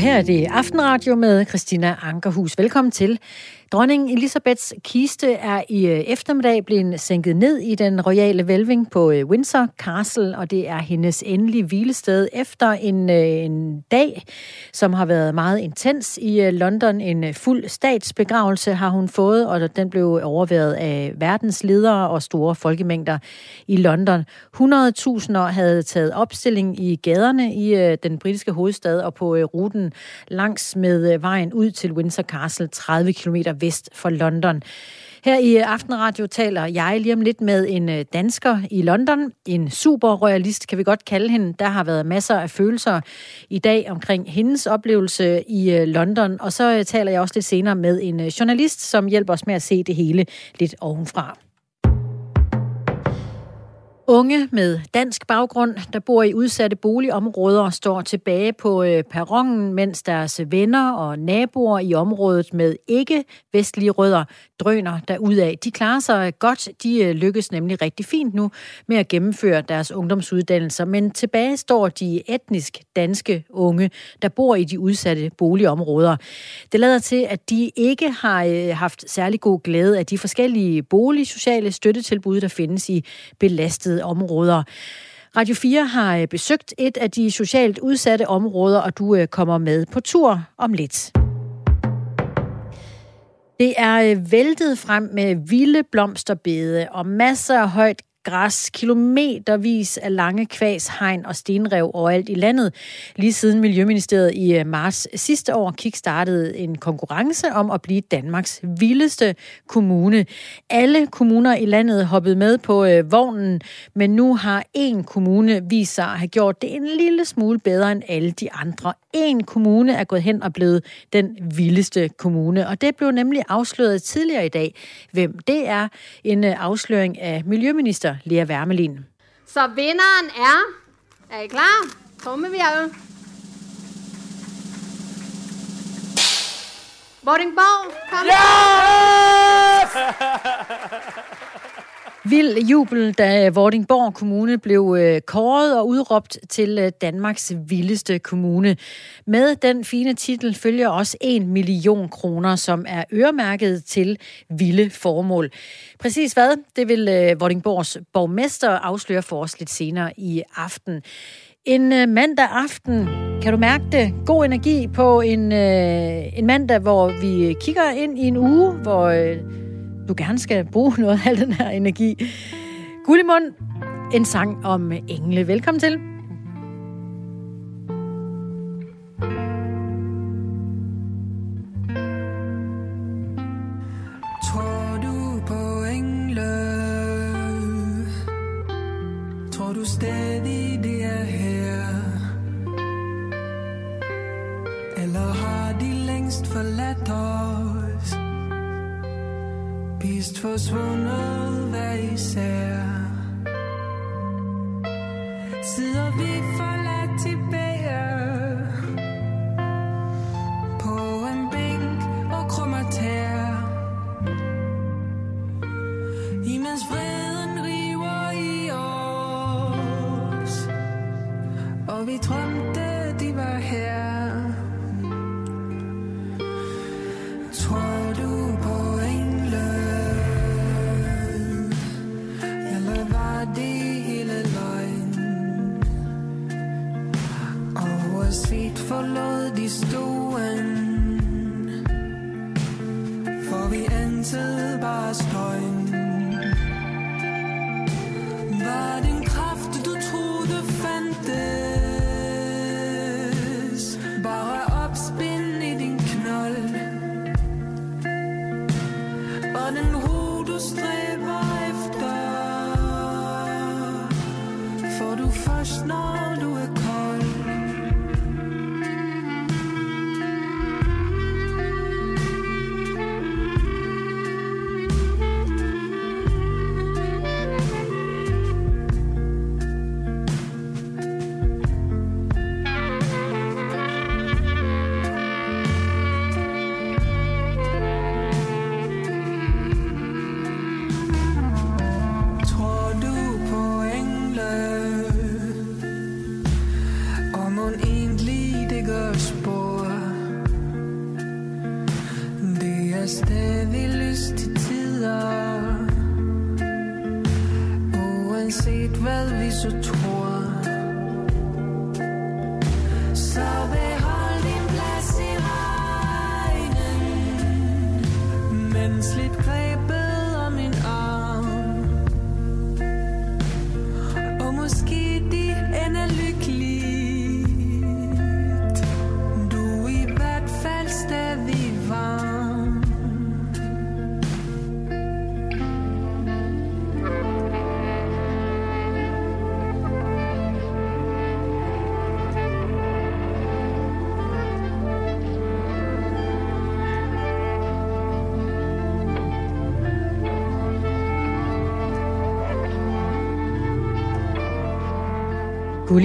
her er det Aftenradio med Christina Ankerhus. Velkommen til. Dronning Elisabeths kiste er i øh, eftermiddag blevet sænket ned i den royale velving på øh, Windsor Castle, og det er hendes endelige hvilested efter en, øh, en dag, som har været meget intens i London. En fuld statsbegravelse har hun fået, og den blev overværet af verdens ledere og store folkemængder i London. 100.000 havde taget opstilling i gaderne i den britiske hovedstad og på ruten langs med vejen ud til Windsor Castle, 30 km vest for London. Her i Aftenradio taler jeg lige om lidt med en øh, dansker i London. En superroyalist, kan vi godt kalde hende. Der har været masser af følelser i dag omkring hendes oplevelse i øh, London. Og så øh, taler jeg også lidt senere med en journalist, som hjælper os med at se det hele lidt ovenfra. Unge med dansk baggrund, der bor i udsatte boligområder, står tilbage på øh, perronen, mens deres venner og naboer i området med ikke-vestlige rødder drøner derudad. De klarer sig godt. De øh, lykkes nemlig rigtig fint nu med at gennemføre deres ungdomsuddannelser. Men tilbage står de etnisk danske unge, der bor i de udsatte boligområder. Det lader til, at de ikke har øh, haft særlig god glæde af de forskellige boligsociale støttetilbud, der findes i belastede områder. Radio 4 har øh, besøgt et af de socialt udsatte områder, og du kommer med på tur om lidt. Det er øh, væltet frem med vilde blomsterbede og masser af højt græs, kilometervis af lange kvæs, hegn og stenrev overalt i landet. Lige siden Miljøministeriet i øh, marts sidste år kickstartede en konkurrence om at blive Danmarks vildeste kommune. Alle kommuner i landet hoppede med på øh, vognen, men nu har en kommune vist sig at have gjort det en lille smule bedre end alle de andre. En kommune er gået hen og blevet den vildeste kommune, og det blev nemlig afsløret tidligere i dag. Hvem det er, en øh, afsløring af Miljøminister Lea Wermelin. Så vinderen er... Er I klar? Trummevirvel. Vordingborg, kom. Yes! Vild jubel, da Vordingborg Kommune blev øh, kåret og udråbt til øh, Danmarks vildeste kommune. Med den fine titel følger også en million kroner, som er øremærket til vilde formål. Præcis hvad, det vil øh, Vordingborgs borgmester afsløre for os lidt senere i aften. En mandag aften, kan du mærke det? God energi på en, en mandag, hvor vi kigger ind i en uge, hvor du gerne skal bruge noget af den her energi. Gullimund, en sang om engle. Velkommen til. Vist forsvundet hver især Sidder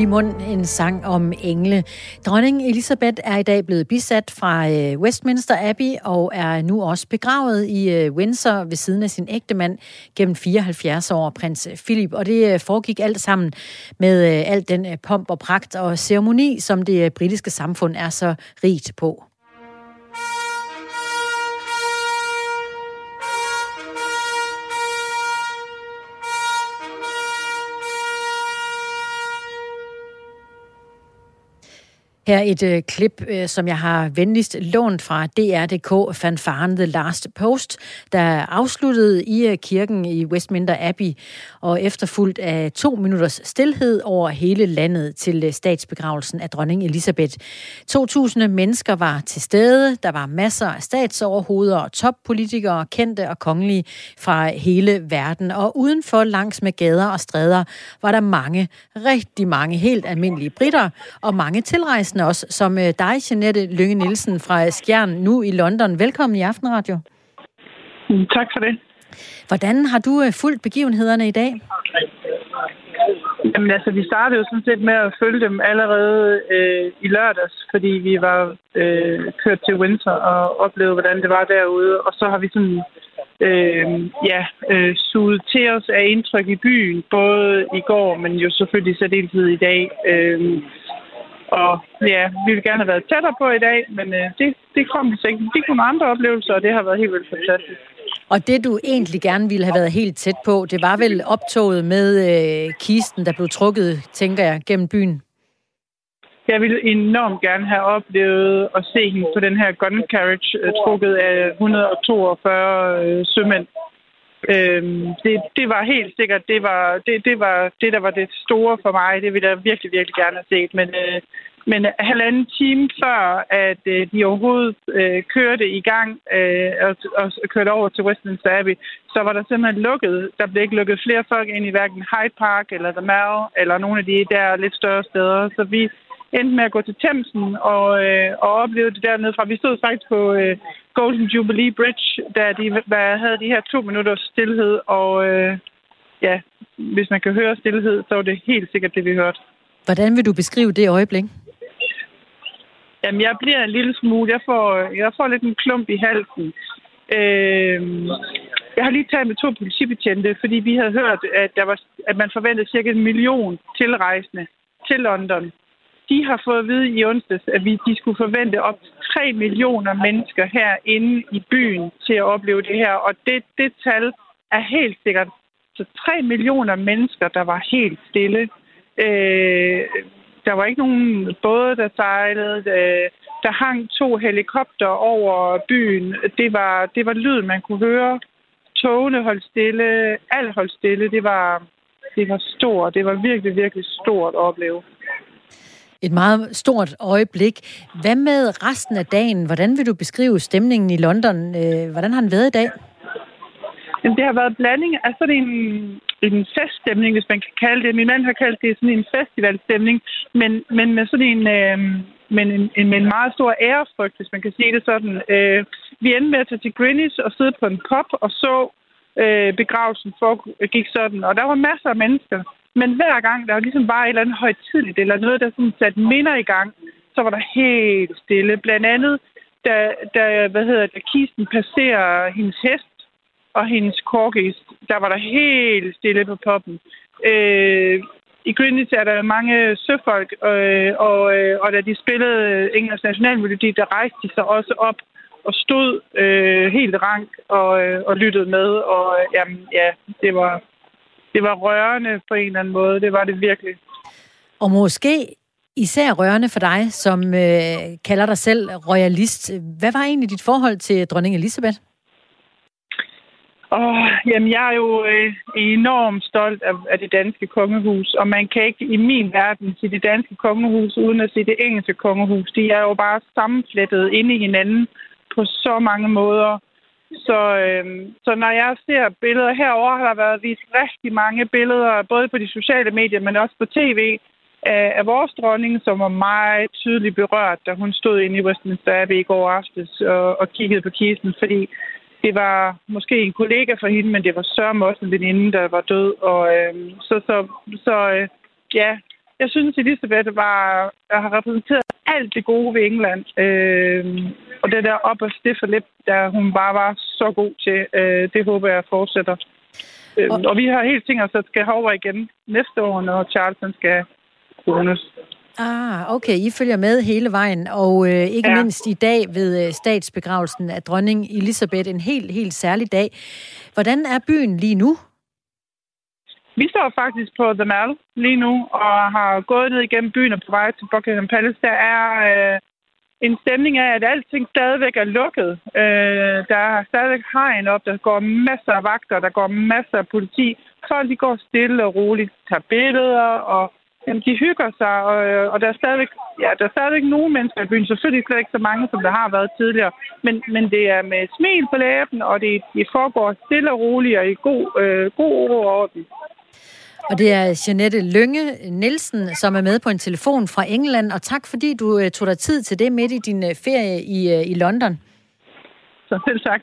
i mund, en sang om engle. Dronning Elisabeth er i dag blevet bisat fra øh, Westminster Abbey og er nu også begravet i øh, Windsor ved siden af sin ægtemand gennem 74 år, prins Philip. Og det øh, foregik alt sammen med alt den pomp og pragt og ceremoni, som det britiske samfund er så rigt på. Her et øh, klip, øh, som jeg har venligst lånt fra DR.dk, fanfaren The Last Post, der afsluttede i øh, kirken i Westminster Abbey, og efterfulgt af to minutters stillhed over hele landet til øh, statsbegravelsen af dronning Elisabeth. 2.000 mennesker var til stede. Der var masser af statsoverhoveder og toppolitikere, kendte og kongelige fra hele verden. Og udenfor langs med gader og stræder var der mange, rigtig mange helt almindelige britter og mange tilrejsende rejsende også, som øh, dig, Jeanette Lønge Nielsen fra Skjern, nu i London. Velkommen i Aftenradio. Tak for det. Hvordan har du øh, fulgt begivenhederne i dag? Jamen altså, vi startede jo sådan set med at følge dem allerede øh, i lørdags, fordi vi var øh, kørt til Windsor og oplevede, hvordan det var derude. Og så har vi sådan, øh, ja, øh, suget til os af indtryk i byen, både i går, men jo selvfølgelig særdeleshed i dag. Øh, og ja, vi ville gerne have været tættere på i dag, men øh, det, det kom vi ikke. De kunne andre oplevelser, og det har været helt vildt fantastisk. Og det, du egentlig gerne ville have været helt tæt på, det var vel optoget med øh, kisten, der blev trukket, tænker jeg, gennem byen? Jeg ville enormt gerne have oplevet at se hende på den her gun carriage, øh, trukket af 142 øh, sømænd. Øhm, det, det var helt sikkert, det var det, det var det, der var det store for mig. Det ville jeg virkelig, virkelig gerne have set. Men, øh, men halvanden time før, at øh, de overhovedet øh, kørte i gang øh, og, og kørte over til Westminster Abbey, så var der simpelthen lukket. Der blev ikke lukket flere folk ind i hverken Hyde Park eller The Mall eller nogle af de der lidt større steder. Så vi endte med at gå til Thamesen og, øh, og opleve det dernede fra. Vi stod faktisk på øh, Golden Jubilee Bridge, da de der havde de her to minutters stillhed, og øh, ja, hvis man kan høre stillhed, så var det helt sikkert det, vi hørte. Hvordan vil du beskrive det øjeblik? Jamen, jeg bliver en lille smule. Jeg får, jeg får lidt en klump i halsen. Øh, jeg har lige talt med to politibetjente, fordi vi havde hørt, at, der var, at man forventede cirka en million tilrejsende til London de har fået at vide i onsdags, at vi, de skulle forvente op til 3 millioner mennesker herinde i byen til at opleve det her. Og det, det tal er helt sikkert. Så 3 millioner mennesker, der var helt stille. Øh, der var ikke nogen både, der sejlede. Øh, der hang to helikopter over byen. Det var, det var lyd, man kunne høre. Togene holdt stille. Alt holdt stille. Det var, det var stort. Det var virkelig, virkelig stort at opleve. Et meget stort øjeblik. Hvad med resten af dagen? Hvordan vil du beskrive stemningen i London? Øh, hvordan har den været i dag? Jamen, det har været blanding af sådan en, en feststemning, hvis man kan kalde det. Min mand har kaldt det sådan en festivalstemning, men, men med sådan en, øh, men en, en, med en meget stor ærefrygt, hvis man kan sige det sådan. Øh, vi endte med at tage til Greenwich og sidde på en pop og så øh, begravelsen foregik sådan. Og der var masser af mennesker. Men hver gang der var ligesom bare et eller andet højtidligt, eller noget, der sådan satte minder i gang, så var der helt stille. Blandt andet, da, da, hvad hedder det, kisten passerer hendes hest og hendes korkis, der var der helt stille på poppen. Øh, I Greenwich er der mange søfolk, øh, og, øh, og da de spillede Englands nationalmelodi, der rejste de sig også op og stod øh, helt rank og, øh, og lyttede med. Og øh, jamen, ja, det var, det var rørende på en eller anden måde. Det var det virkelig. Og måske især rørende for dig, som øh, kalder dig selv royalist. Hvad var egentlig dit forhold til dronning Elisabeth? Oh, jamen, jeg er jo øh, enormt stolt af, af det danske kongehus, og man kan ikke i min verden sige det danske kongehus uden at sige det engelske kongehus. De er jo bare sammenflettet inde i hinanden på så mange måder. Så, øh, så når jeg ser billeder herover har der været vist rigtig mange billeder, både på de sociale medier, men også på tv, af, af vores dronning, som var meget tydeligt berørt, da hun stod inde i Westminster Abbey i går aftes og, og kiggede på kisten, fordi det var måske en kollega for hende, men det var sørme også en veninde, der var død. Og, øh, så så, så øh, ja, jeg synes, Elisabeth var, har repræsenteret alt det gode ved England. Øh, og det der op og stiffe lip, der hun bare var så god til, øh, det håber jeg fortsætter. Øh, og, og vi har helt tænkt os, at skal over igen næste år, når Charles skal krones. Ah, okay. I følger med hele vejen, og øh, ikke ja. mindst i dag ved øh, statsbegravelsen af dronning Elisabeth, en helt, helt særlig dag. Hvordan er byen lige nu? Vi står faktisk på The Mall lige nu, og har gået ned igennem byen og på vej til Buckingham Palace. Der er øh, en stemning af, at alting stadigvæk er lukket. Øh, der er stadigvæk hegn op, der går masser af vagter, der går masser af politi. Folk de går stille og roligt, tager billeder og Jamen, de hygger sig, og, øh, og der, er stadigvæk, ja, der er stadigvæk nogle mennesker i byen. Selvfølgelig slet ikke så mange, som der har været tidligere. Men, men det er med smil på læben, og det, det foregår stille og roligt og i god, øh, god ro og orden. Og det er Jeanette Lønge Nielsen, som er med på en telefon fra England. Og tak, fordi du uh, tog dig tid til det midt i din uh, ferie i, uh, i London. Så selv tak.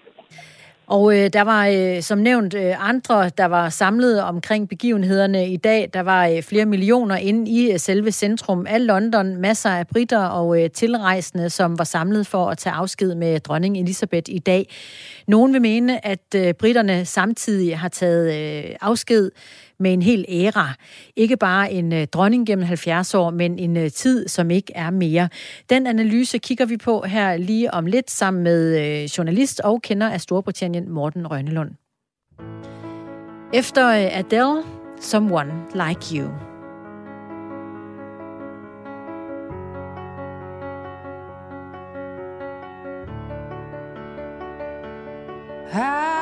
Og øh, der var øh, som nævnt øh, andre, der var samlet omkring begivenhederne i dag. Der var øh, flere millioner inde i øh, selve centrum af London. Masser af britter og øh, tilrejsende, som var samlet for at tage afsked med dronning Elisabeth i dag. Nogen vil mene, at øh, britterne samtidig har taget øh, afsked med en hel æra. Ikke bare en øh, dronning gennem 70 år, men en øh, tid, som ikke er mere. Den analyse kigger vi på her lige om lidt sammen med øh, journalist og kender af Storbritannien Morten Rønnelund. Efter øh, Adele, Someone Like You. I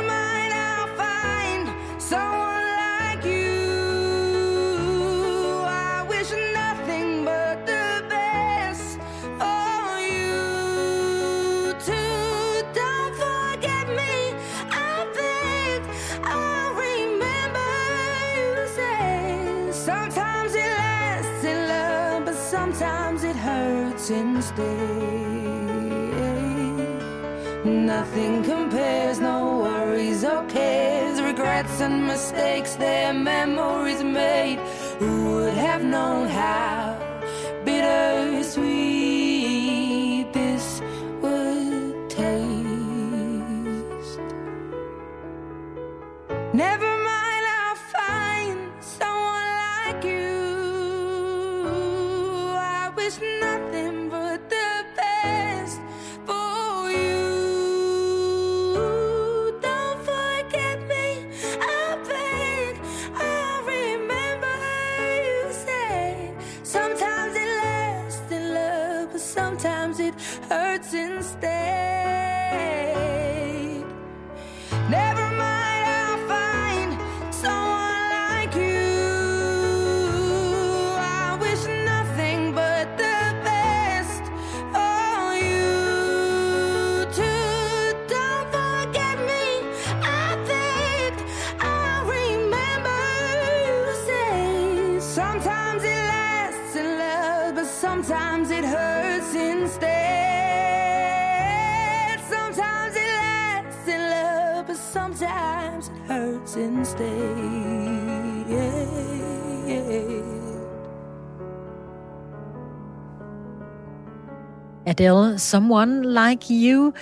Adele, Someone Like You.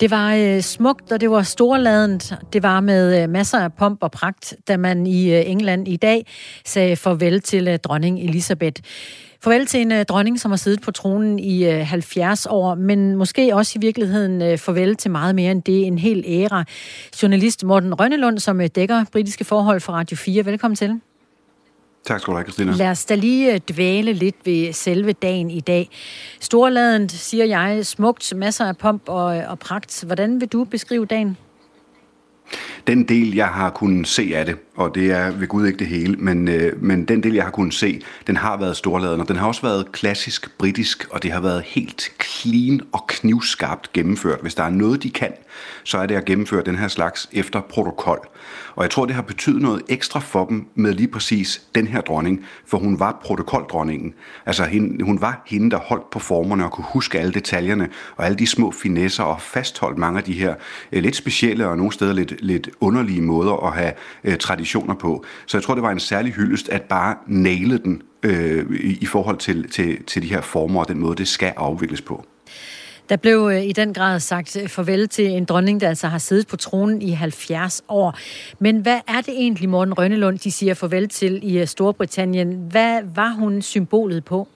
Det var øh, smukt, og det var storladent. Det var med øh, masser af pomp og pragt, da man i øh, England i dag sagde farvel til øh, dronning Elisabeth. Farvel til en øh, dronning, som har siddet på tronen i øh, 70 år, men måske også i virkeligheden øh, farvel til meget mere end det, en hel æra. Journalist Morten Rønnelund, som øh, dækker britiske forhold for Radio 4. Velkommen til. Tak skal du have, Christina. Lad os da lige øh, dvæle lidt ved selve dagen i dag. Storladent, siger jeg, smukt, masser af pomp og, og pragt. Hvordan vil du beskrive dagen? Den del, jeg har kunnet se af det, og det er ved Gud ikke det hele, men, øh, men den del, jeg har kunnet se, den har været storladen, og den har også været klassisk britisk, og det har været helt clean og knivskarpt gennemført. Hvis der er noget, de kan, så er det at gennemføre den her slags efter protokol. Og jeg tror, det har betydet noget ekstra for dem med lige præcis den her dronning, for hun var protokoldronningen. Altså hende, hun var hende, der holdt på formerne og kunne huske alle detaljerne og alle de små finesser og fastholdt mange af de her øh, lidt specielle og nogle steder lidt, lidt underlige måder at have øh, traditioner på. Så jeg tror, det var en særlig hyldest at bare næle den øh, i, i forhold til, til, til de her former og den måde, det skal afvikles på. Der blev øh, i den grad sagt øh, farvel til en dronning, der altså har siddet på tronen i 70 år. Men hvad er det egentlig, Morten Rønnelund, de siger farvel til i øh, Storbritannien? Hvad var hun symbolet på?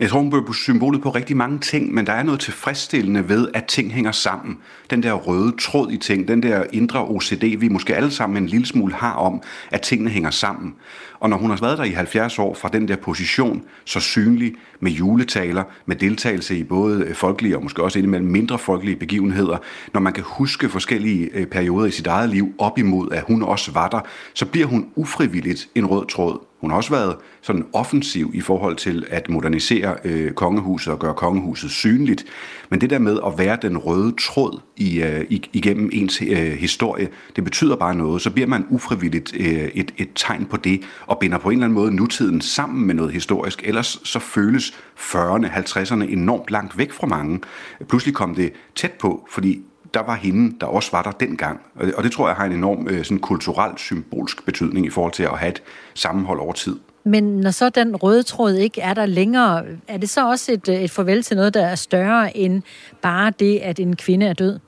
Jeg tror, hun blev symbolet på rigtig mange ting, men der er noget tilfredsstillende ved, at ting hænger sammen. Den der røde tråd i ting, den der indre OCD, vi måske alle sammen en lille smule har om, at tingene hænger sammen. Og når hun har været der i 70 år fra den der position, så synlig med juletaler, med deltagelse i både øh, folkelige og måske også indimellem mindre folkelige begivenheder, når man kan huske forskellige øh, perioder i sit eget liv op imod, at hun også var der, så bliver hun ufrivilligt en rød tråd. Hun har også været sådan offensiv i forhold til at modernisere øh, kongehuset og gøre kongehuset synligt. Men det der med at være den røde tråd i, øh, igennem ens øh, historie, det betyder bare noget. Så bliver man ufrivilligt øh, et, et tegn på det, og binder på en eller anden måde nutiden sammen med noget historisk. Ellers så føles 40'erne, 50'erne enormt langt væk fra mange. Pludselig kom det tæt på, fordi der var hende, der også var der dengang. Og det tror jeg har en enorm øh, sådan kulturel, symbolsk betydning i forhold til at have et sammenhold over tid. Men når så den røde tråd ikke er der længere, er det så også et, et farvel til noget, der er større end bare det, at en kvinde er død?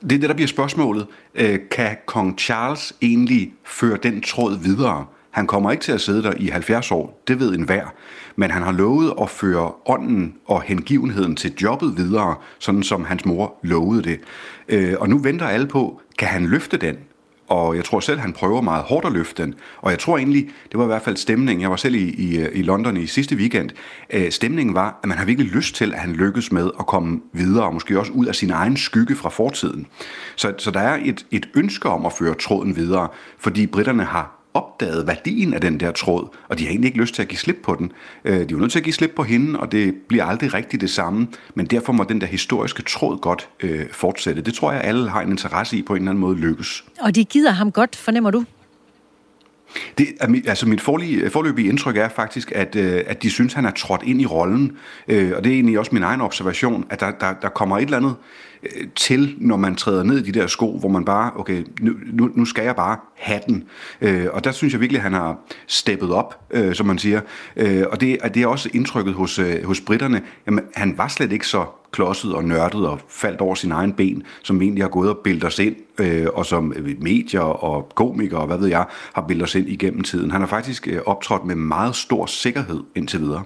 Det er det, der bliver spørgsmålet. Øh, kan kong Charles egentlig føre den tråd videre? Han kommer ikke til at sidde der i 70 år, det ved enhver. Men han har lovet at føre ånden og hengivenheden til jobbet videre, sådan som hans mor lovede det. Øh, og nu venter alle på, kan han løfte den? Og jeg tror selv, han prøver meget hårdt at løfte den. Og jeg tror egentlig, det var i hvert fald stemningen, jeg var selv i, i, i London i sidste weekend, øh, stemningen var, at man har virkelig lyst til, at han lykkes med at komme videre, og måske også ud af sin egen skygge fra fortiden. Så, så der er et, et ønske om at føre tråden videre, fordi britterne har opdaget værdien af den der tråd, og de har egentlig ikke lyst til at give slip på den. Øh, de er nødt til at give slip på hende, og det bliver aldrig rigtigt det samme, men derfor må den der historiske tråd godt øh, fortsætte. Det tror jeg, alle har en interesse i på en eller anden måde lykkes. Og de gider ham godt, fornemmer du? Det, altså mit forløbige indtryk er faktisk, at, øh, at de synes, han er trådt ind i rollen. Øh, og det er egentlig også min egen observation, at der, der, der kommer et eller andet til, når man træder ned i de der sko, hvor man bare, okay, nu, nu skal jeg bare have den. Øh, og der synes jeg virkelig, at han har steppet op, øh, som man siger. Øh, og det, det er også indtrykket hos, hos britterne. Jamen, han var slet ikke så klodset og nørdet og faldt over sin egen ben, som vi egentlig har gået og bildt os ind, øh, og som medier og komikere og hvad ved jeg, har bildt os ind igennem tiden. Han har faktisk øh, optrådt med meget stor sikkerhed indtil videre.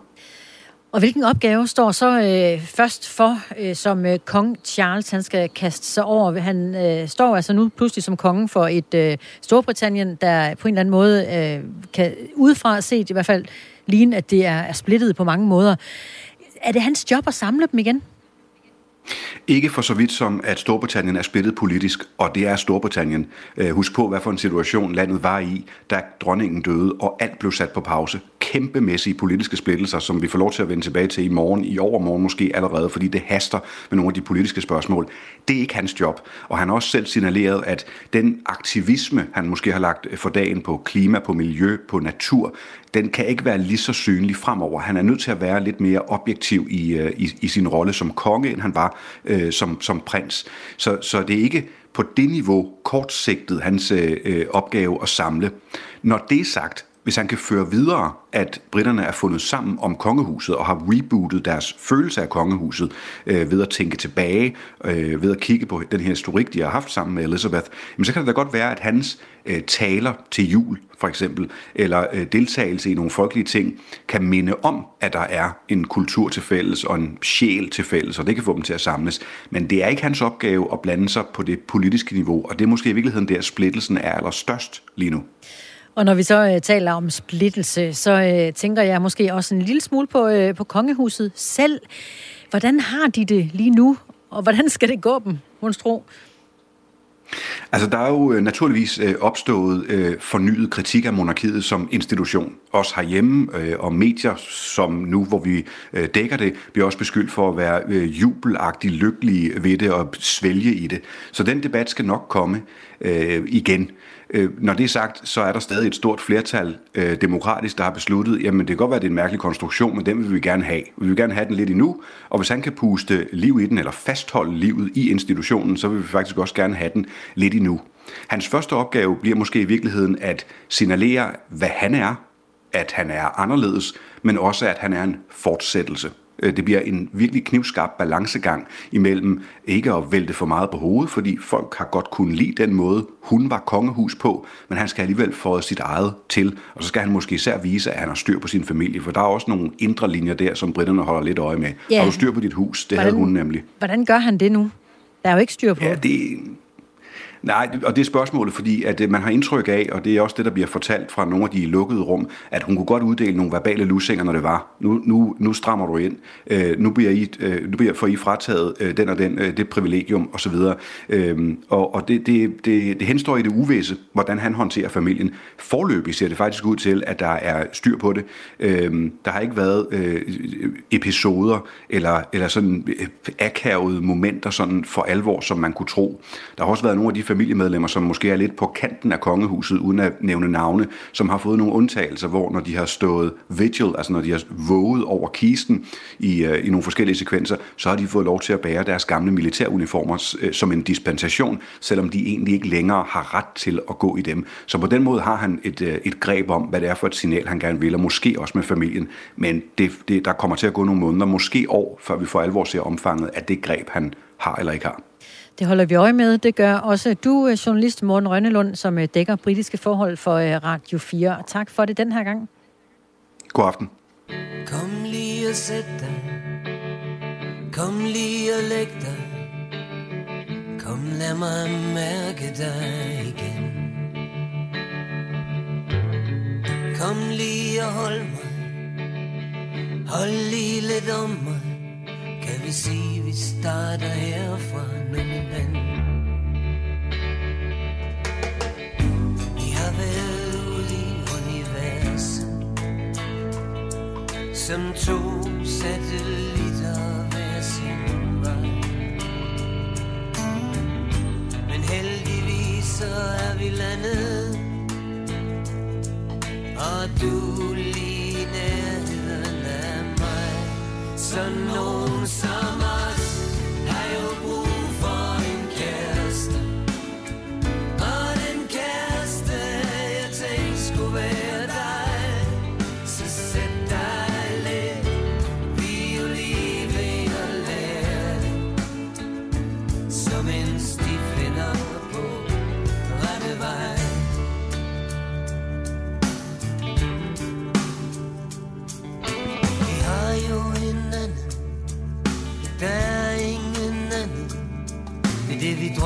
Og hvilken opgave står så øh, først for, øh, som øh, kong Charles han skal kaste sig over? Han øh, står altså nu pludselig som konge for et øh, Storbritannien, der på en eller anden måde øh, kan udefra set i hvert fald ligne, at det er, er splittet på mange måder. Er det hans job at samle dem igen? Ikke for så vidt som, at Storbritannien er splittet politisk, og det er Storbritannien. Øh, husk på, hvad for en situation landet var i, da dronningen døde, og alt blev sat på pause. Kæmpemæssige politiske splittelser, som vi får lov til at vende tilbage til i morgen, i overmorgen måske allerede, fordi det haster med nogle af de politiske spørgsmål. Det er ikke hans job, og han har også selv signaleret, at den aktivisme, han måske har lagt for dagen på klima, på miljø, på natur, den kan ikke være lige så synlig fremover. Han er nødt til at være lidt mere objektiv i, øh, i, i sin rolle som konge, end han var øh, som, som prins. Så, så det er ikke på det niveau kortsigtet hans øh, øh opgave at samle. Når det er sagt, hvis han kan føre videre, at britterne er fundet sammen om kongehuset og har rebootet deres følelse af kongehuset øh, ved at tænke tilbage, øh, ved at kigge på den her historik, de har haft sammen med Elizabeth, jamen så kan det da godt være, at hans øh, taler til jul, for eksempel, eller øh, deltagelse i nogle folkelige ting, kan minde om, at der er en kultur til fælles og en sjæl til fælles, og det kan få dem til at samles. Men det er ikke hans opgave at blande sig på det politiske niveau, og det er måske i virkeligheden der, splittelsen er allerstørst lige nu. Og når vi så øh, taler om splittelse, så øh, tænker jeg måske også en lille smule på, øh, på kongehuset selv. Hvordan har de det lige nu, og hvordan skal det gå dem, Monstro? Altså, der er jo øh, naturligvis øh, opstået øh, fornyet kritik af monarkiet som institution. Også herhjemme øh, og medier, som nu, hvor vi øh, dækker det, bliver også beskyldt for at være øh, jubelagtigt lykkelige ved det og svælge i det. Så den debat skal nok komme igen. Øh, når det er sagt, så er der stadig et stort flertal øh, demokratisk, der har besluttet, jamen det kan godt være, at det er en mærkelig konstruktion, men den vil vi gerne have. Vi vil gerne have den lidt endnu, og hvis han kan puste liv i den, eller fastholde livet i institutionen, så vil vi faktisk også gerne have den lidt endnu. Hans første opgave bliver måske i virkeligheden at signalere, hvad han er, at han er anderledes, men også at han er en fortsættelse. Øh, det bliver en virkelig knivskarp balancegang imellem ikke at vælte for meget på hovedet, fordi folk har godt kunnet lide den måde, hun var kongehus på, men han skal alligevel få sit eget til, og så skal han måske især vise, at han har styr på sin familie, for der er også nogle indre linjer der, som britterne holder lidt øje med. Ja. Har du styr på dit hus? Det hvordan, havde hun nemlig. Hvordan gør han det nu? Der er jo ikke styr på. Ja, det, Nej, og det er spørgsmålet, fordi at øh, man har indtryk af, og det er også det, der bliver fortalt fra nogle af de lukkede rum, at hun kunne godt uddele nogle verbale lusinger, når det var. Nu, nu, nu strammer du ind. Øh, nu, bliver I, øh, nu bliver, får I frataget øh, den og den, øh, det privilegium osv. Øh, og og det, det, det, det henstår i det uvisse, hvordan han håndterer familien. Forløbig ser det faktisk ud til, at der er styr på det. Øh, der har ikke været øh, episoder eller, eller sådan øh, akavede momenter sådan for alvor, som man kunne tro. Der har også været nogle af de familiemedlemmer, som måske er lidt på kanten af kongehuset, uden at nævne navne, som har fået nogle undtagelser, hvor når de har stået vigil, altså når de har våget over kisten i, øh, i nogle forskellige sekvenser, så har de fået lov til at bære deres gamle militæruniformer øh, som en dispensation, selvom de egentlig ikke længere har ret til at gå i dem. Så på den måde har han et, øh, et greb om, hvad det er for et signal, han gerne vil, og måske også med familien. Men det, det, der kommer til at gå nogle måneder, måske år, før vi for alvor ser omfanget af det greb, han har eller ikke har. Det holder vi øje med. Det gør også du, øh, journalist Morten Rønnelund, som øh, dækker britiske forhold for øh, Radio 4. Tak for det den her gang. God aften. Kom lige og sæt dig. Kom lige og læg dig. Kom lad mig mærke dig igen. Kom lige og hold mig. Hold lige lidt om mig. Kan vi sige, vi starter herfra nu, min ven Vi har været ude i universet Som to satellitter hver sin vej. Men heldigvis så er vi landet Og du lige Så nogen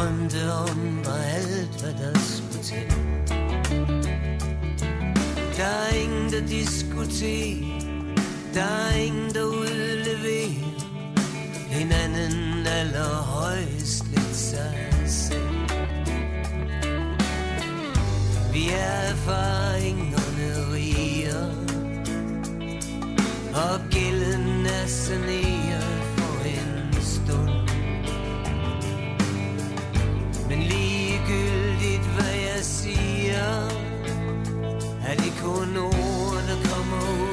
drømte om Var alt hvad der skulle til. Der er ingen der diskuterer. Der er ingen der udleverer. Hinanden allerhøjst lidt sig selv. Vi er erfaringerne riger, og gælden er saneret Er det kun ord der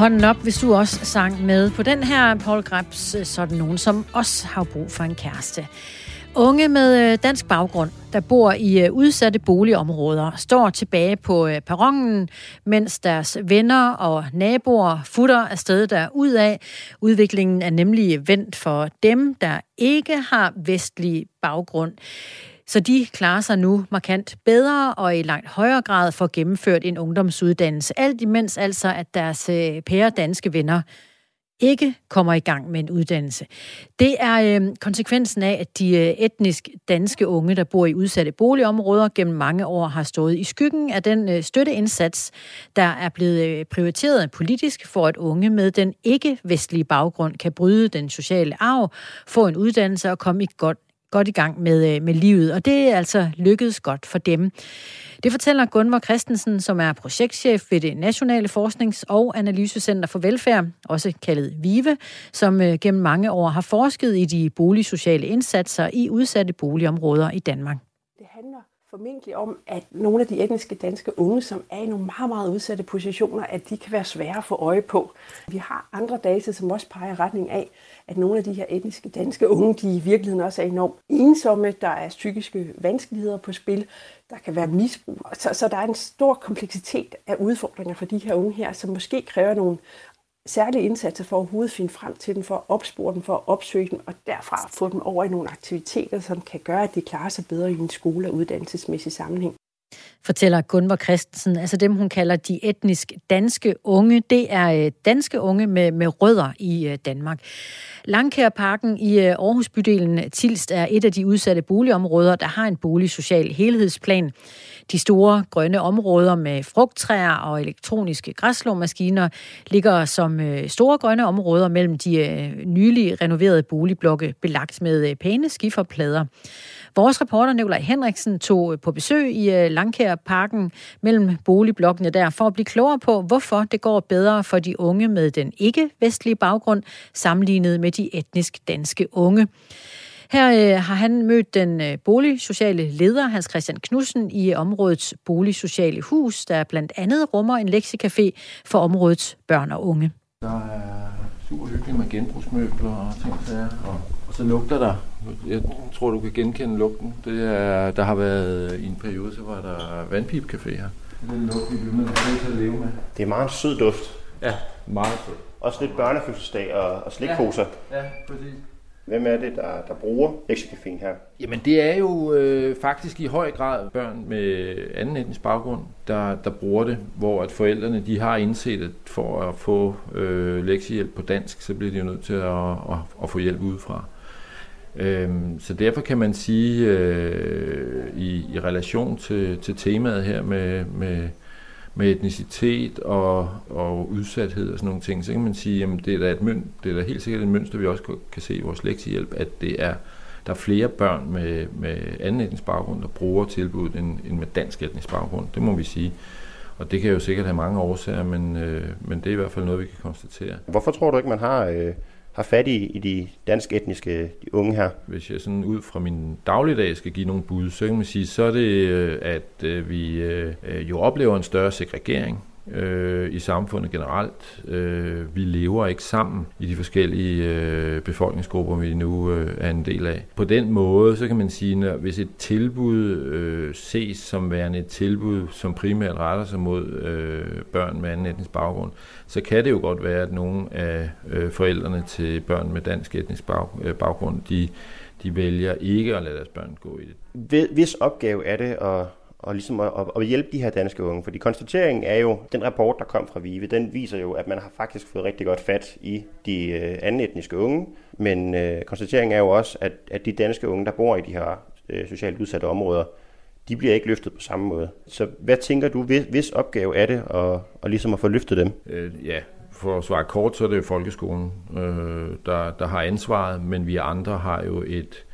Hånden op, hvis du også sang med på den her Paul Grebs, øh, sådan nogen, som også har brug for en kæreste. Unge med øh, dansk baggrund, der bor i øh, udsatte boligområder, står tilbage på øh, perronen, mens deres venner og naboer futter afsted der ud af. Udviklingen er nemlig vendt for dem, der ikke har vestlig baggrund. Så de klarer sig nu markant bedre og i langt højere grad får gennemført en ungdomsuddannelse. Alt imens altså, at deres øh, pære danske venner ikke kommer i gang med en uddannelse. Det er øh, konsekvensen af, at de øh, etnisk danske unge, der bor i udsatte boligområder, gennem mange år har stået i skyggen af den øh, støtteindsats, der er blevet øh, prioriteret politisk for, at unge med den ikke-vestlige baggrund kan bryde den sociale arv, få en uddannelse og komme i godt godt i gang med, øh, med livet, og det er altså lykkedes godt for dem. Det fortæller Gunvor Christensen, som er projektchef ved det Nationale Forsknings- og Analysecenter for Velfærd, også kaldet VIVE, som øh, gennem mange år har forsket i de boligsociale indsatser i udsatte boligområder i Danmark. Det handler formentlig om, at nogle af de etniske danske unge, som er i nogle meget, meget udsatte positioner, at de kan være svære at få øje på. Vi har andre data, som også peger i retning af, at nogle af de her etniske danske unge, de i virkeligheden også er enormt ensomme. Der er psykiske vanskeligheder på spil. Der kan være misbrug. Så, så der er en stor kompleksitet af udfordringer for de her unge her, som måske kræver nogle særlige indsatser for at overhovedet finde frem til dem, for at opspore dem, for at opsøge dem, og derfra få dem over i nogle aktiviteter, som kan gøre, at de klarer sig bedre i en skole- og uddannelsesmæssig sammenhæng. Fortæller Gunvor Christensen, altså dem hun kalder de etnisk danske unge, det er øh, danske unge med, med rødder i øh, Danmark. Langkærparken i øh, Aarhus bydelen Tilst er et af de udsatte boligområder, der har en boligsocial helhedsplan. De store grønne områder med frugttræer og elektroniske græsslåmaskiner ligger som store grønne områder mellem de nylig renoverede boligblokke belagt med pæne skiferplader. Vores reporter Nikolaj Henriksen tog øh, på besøg i øh, Langkærparken mellem boligblokkene der for at blive klogere på, hvorfor det går bedre for de unge med den ikke-vestlige baggrund sammenlignet med de etnisk danske unge. Her øh, har han mødt den øh, boligsociale leder, Hans Christian Knudsen, i øh, områdets boligsociale hus, der blandt andet rummer en leksikafé for områdets børn og unge. Der er super hyggeligt med genbrugsmøbler og ting der, og, og så lugter der. Jeg tror, du kan genkende lugten. Det er, der har været, i en periode, så var der vandpipcafé her. Den lugt, vi bliver nødt til at leve med. Det er meget en sød duft. Ja, meget sødt. Også lidt børnefødselsdag og, og slikposer. Ja, ja, præcis. Hvem er det, der, der bruger lektiecaféen her? Jamen det er jo øh, faktisk i høj grad børn med anden etnisk baggrund, der, der bruger det, hvor at forældrene de har indset, at for at få øh, lektiehjælp på dansk, så bliver de jo nødt til at, at, at få hjælp udefra. Øhm, så derfor kan man sige, øh, i, i relation til, til temaet her med, med, med etnicitet og, og udsathed og sådan nogle ting, så kan man sige, at det er da, et møn, det er da helt sikkert et mønster, vi også kan se i vores lektiehjælp, at det er, der er flere børn med, med anden etnisk baggrund, der bruger tilbuddet end, end med dansk etnisk baggrund. Det må vi sige. Og det kan jo sikkert have mange årsager, men, øh, men det er i hvert fald noget, vi kan konstatere. Hvorfor tror du ikke, man har, øh, har fat i, i de dansk etniske de unge her? Hvis jeg sådan ud fra min dagligdag skal give nogle bud, så kan man sige, så er det, øh, at øh, vi øh, jo oplever en større segregering øh, i samfundet generelt. Øh, vi lever ikke sammen i de forskellige øh, befolkningsgrupper, vi nu øh, er en del af. På den måde, så kan man sige, at hvis et tilbud øh, ses som værende et tilbud, som primært retter sig mod øh, børn med anden etnisk baggrund, så kan det jo godt være, at nogle af øh, forældrene til børn med dansk etnisk bag, øh, baggrund, de, de vælger ikke at lade deres børn gå i det. Hvis opgave er det at og ligesom at, at hjælpe de her danske unge. Fordi konstateringen er jo, den rapport, der kom fra VIVE, den viser jo, at man har faktisk fået rigtig godt fat i de øh, anden etniske unge. Men øh, konstateringen er jo også, at, at de danske unge, der bor i de her øh, socialt udsatte områder, de bliver ikke løftet på samme måde. Så hvad tænker du, hvis, hvis opgave er det at, at, ligesom at få løftet dem? Øh, ja, for at svare kort, så er det jo folkeskolen, øh, der, der har ansvaret, men vi andre har jo et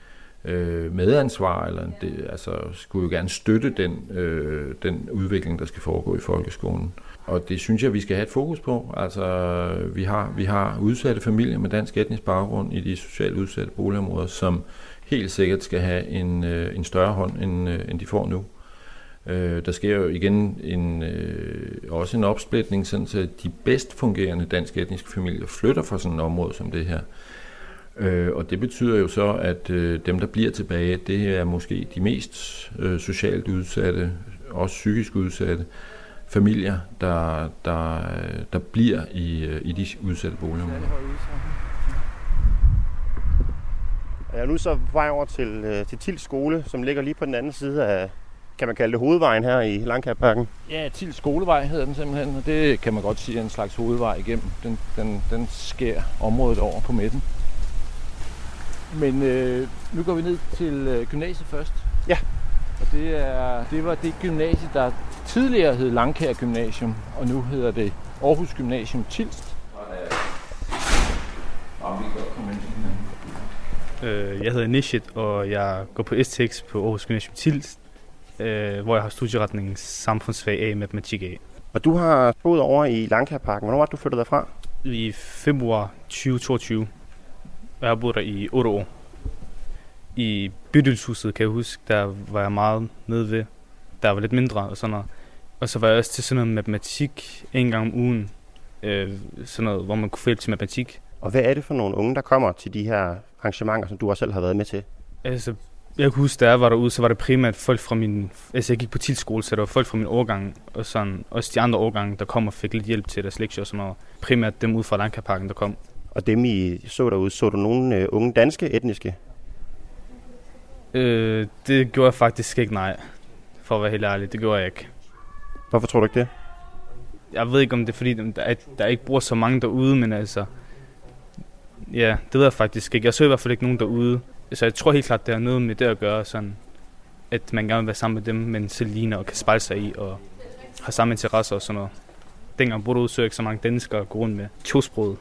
øh, medansvar, eller det, altså skulle jo gerne støtte den, øh, den udvikling, der skal foregå i folkeskolen. Og det synes jeg, vi skal have et fokus på. Altså, vi har, vi har udsatte familier med dansk etnisk baggrund i de socialt udsatte boligområder, som helt sikkert skal have en, øh, en større hånd, end, øh, end de får nu. Øh, der sker jo igen en, øh, også en opsplitning, sådan så de bedst fungerende dansk etniske familier flytter fra sådan et område som det her. Øh, og det betyder jo så, at øh, dem, der bliver tilbage, det er måske de mest øh, socialt udsatte, også psykisk udsatte familier, der, der, der bliver i, øh, i de udsatte boligområder. Jeg er nu så på vej over til, øh, til Tils skole, som ligger lige på den anden side af, kan man kalde det hovedvejen her i Langkærparken? Ja, Tils skolevej hedder den simpelthen, og det kan man godt sige er en slags hovedvej igennem. Den, den, den skærer området over på midten. Men øh, nu går vi ned til øh, gymnasiet først. Ja. Og det, er, det var det gymnasie, der tidligere hed Langkær Gymnasium, og nu hedder det Aarhus Gymnasium Tilst. Øh, Jeg hedder Nishit, og jeg går på STX på Aarhus Gymnasium Tilst, øh, hvor jeg har studieretningen samfundsfag A matematik A. Og du har boet over i Langkærparken. Hvornår var det, du flyttede derfra? I februar 2022. Jeg har boet der i 8 år. I bydelshuset, kan jeg huske, der var jeg meget nede ved. Der var lidt mindre og sådan noget. Og så var jeg også til sådan noget matematik en gang om ugen. Øh, sådan noget, hvor man kunne få til matematik. Og hvad er det for nogle unge, der kommer til de her arrangementer, som du også selv har været med til? Altså, jeg kan huske, da jeg var derude, så var det primært folk fra min... Altså, jeg gik på tilskole, så der var folk fra min årgang, og sådan, også de andre årgange, der kom og fik lidt hjælp til deres lektier og sådan noget. Primært dem ud fra Langkaparken, der kom. Og dem, I så derude, så du nogle øh, unge danske etniske? Øh, det gjorde jeg faktisk ikke, nej. For at være helt ærlig, det gjorde jeg ikke. Hvorfor tror du ikke det? Jeg ved ikke, om det er fordi, der, er, der ikke bor så mange derude, men altså... Ja, det ved jeg faktisk ikke. Jeg så i hvert fald ikke nogen derude. Så jeg tror helt klart, det har noget med det at gøre, sådan, at man gerne vil være sammen med dem, men selv ligner og kan spejle sig i og har samme interesser og sådan noget. Dengang boede ude, så ikke så mange danskere at gå rundt med tosproget.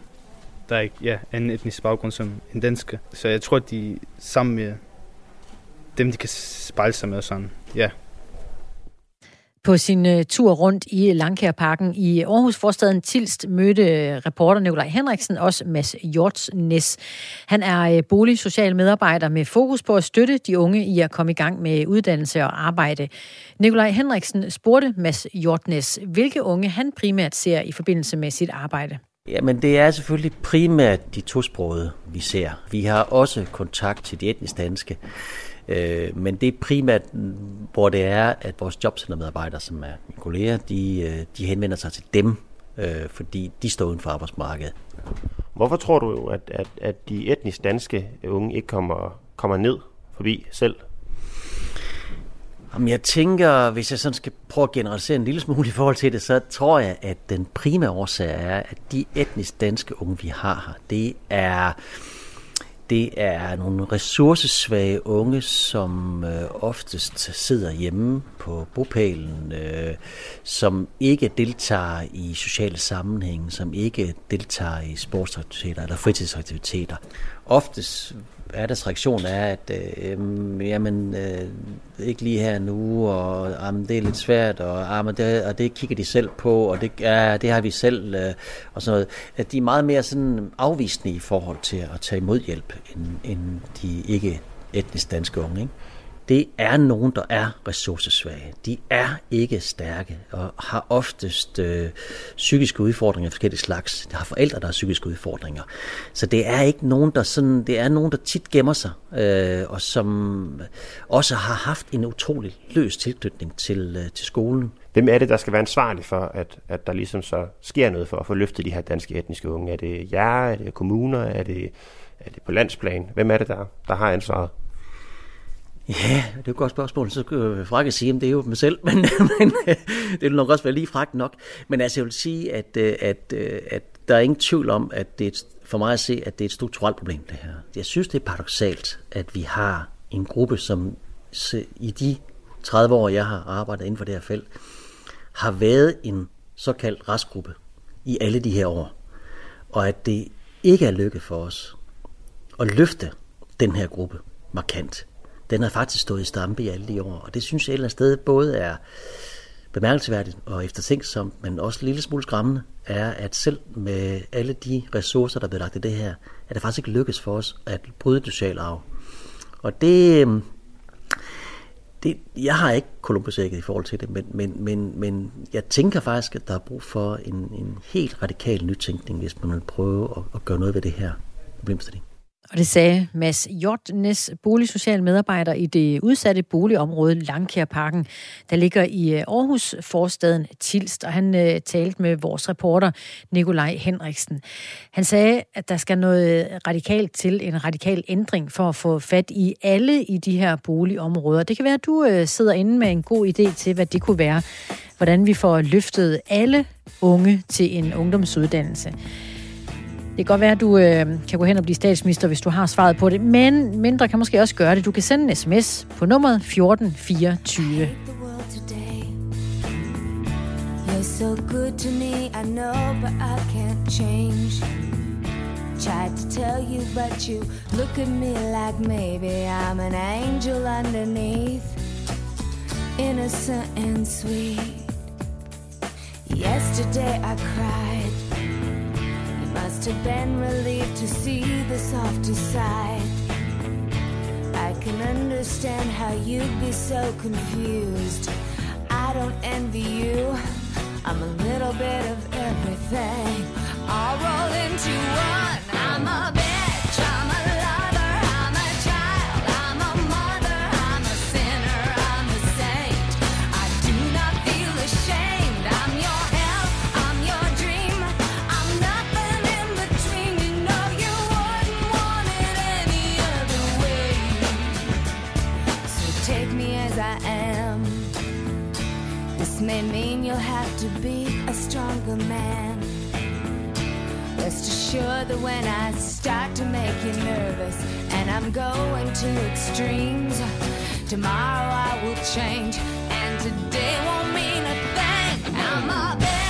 Der er ikke ja, anden etnisk baggrund som en danske. Så jeg tror, at de sammen med dem, de kan spejle sig med sådan. Ja, På sin øh, tur rundt i Langkærparken i Aarhus Forstaden Tilst mødte øh, reporter Nikolaj Henriksen også Mads Hjortsnes. Han er øh, boligsocial medarbejder med fokus på at støtte de unge i at komme i gang med uddannelse og arbejde. Nikolaj Henriksen spurgte Mads Hjortsnes, hvilke unge han primært ser i forbindelse med sit arbejde. Jamen det er selvfølgelig primært de tosprogede, vi ser. Vi har også kontakt til de etnisk danske, øh, men det er primært, hvor det er, at vores jobcentermedarbejdere, som er mine kolleger, de, øh, de henvender sig til dem, øh, fordi de står uden for arbejdsmarkedet. Hvorfor tror du, at, at, at de etnisk danske unge ikke kommer, kommer ned forbi selv? Jamen, jeg tænker, hvis jeg sådan skal prøve at generalisere en lille smule i forhold til det, så tror jeg, at den primære årsag er, at de etnisk danske unge, vi har her, det er, det er nogle ressourcesvage unge, som øh, oftest sidder hjemme på bopælen, øh, som ikke deltager i sociale sammenhænge, som ikke deltager i sportsaktiviteter eller fritidsaktiviteter. Oftest er reaktion er, at øh, jamen, øh, ikke lige her nu, og jamen, det er lidt svært, og, jamen, det, og det kigger de selv på, og det, ja, det har vi selv, øh, og sådan noget. At de er meget mere sådan afvisende i forhold til at tage imod hjælp, end, end de ikke etnisk danske unge. Ikke? Det er nogen, der er ressourcesvage. De er ikke stærke og har oftest øh, psykiske udfordringer af forskellige slags. De har forældre, der har psykiske udfordringer. Så det er ikke nogen, der sådan, det er nogen, der tit gemmer sig, øh, og som også har haft en utrolig løs tilknytning til, øh, til skolen. Hvem er det, der skal være ansvarlig for, at, at der ligesom så sker noget for at få løftet de her danske etniske unge? Er det jer? Er det kommuner? Er det, er det på landsplan? Hvem er det, der, der har ansvaret? Ja, det er jo et godt spørgsmål. Så øh, kan jeg frakke sige, at det er jo mig selv, men, men øh, det vil nok også være lige fragt nok. Men altså, jeg vil sige, at, øh, at, at der er ingen tvivl om, at det er et, for mig at se, at det er et strukturelt problem, det her. Jeg synes, det er paradoxalt, at vi har en gruppe, som i de 30 år, jeg har arbejdet inden for det her felt, har været en såkaldt restgruppe i alle de her år. Og at det ikke er lykket for os at løfte den her gruppe markant den har faktisk stået i stampe i alle de år. Og det synes jeg et eller andet sted både er bemærkelsesværdigt og eftertænksomt, men også en lille smule skræmmende, er, at selv med alle de ressourcer, der er lagt i det her, er det faktisk ikke lykkes for os at bryde det sociale arv. Og det, øhm, det, jeg har ikke Columbus-ægget i forhold til det, men, men, men, men jeg tænker faktisk, at der er brug for en, en helt radikal nytænkning, hvis man vil prøve at, at gøre noget ved det her problemstilling. Og det sagde Mads Hjortnes, boligsocial medarbejder i det udsatte boligområde Langkærparken, der ligger i øh, Aarhus forstaden Tilst, og han øh, talte med vores reporter Nikolaj Henriksen. Han sagde, at der skal noget radikalt til, en radikal ændring for at få fat i alle i de her boligområder. Det kan være, at du øh, sidder inde med en god idé til, hvad det kunne være. Hvordan vi får løftet alle unge til en ungdomsuddannelse. Det kan godt være, at du øh, kan gå hen og blive statsminister, hvis du har svaret på det, men mindre kan måske også gøre det. Du kan sende en sms på nummeret 1424. You're so good to me, I know, but I can't change. Tried to tell you, but you look at me like maybe I'm an angel underneath, innocent and sweet. Yesterday I cried. Must have been relieved to see the softer side. I can understand how you'd be so confused. I don't envy you. I'm a little bit of everything, all rolled into one. I'm a Assured that when I start to make you nervous and I'm going to extremes, tomorrow I will change and today won't mean a thing. I'm a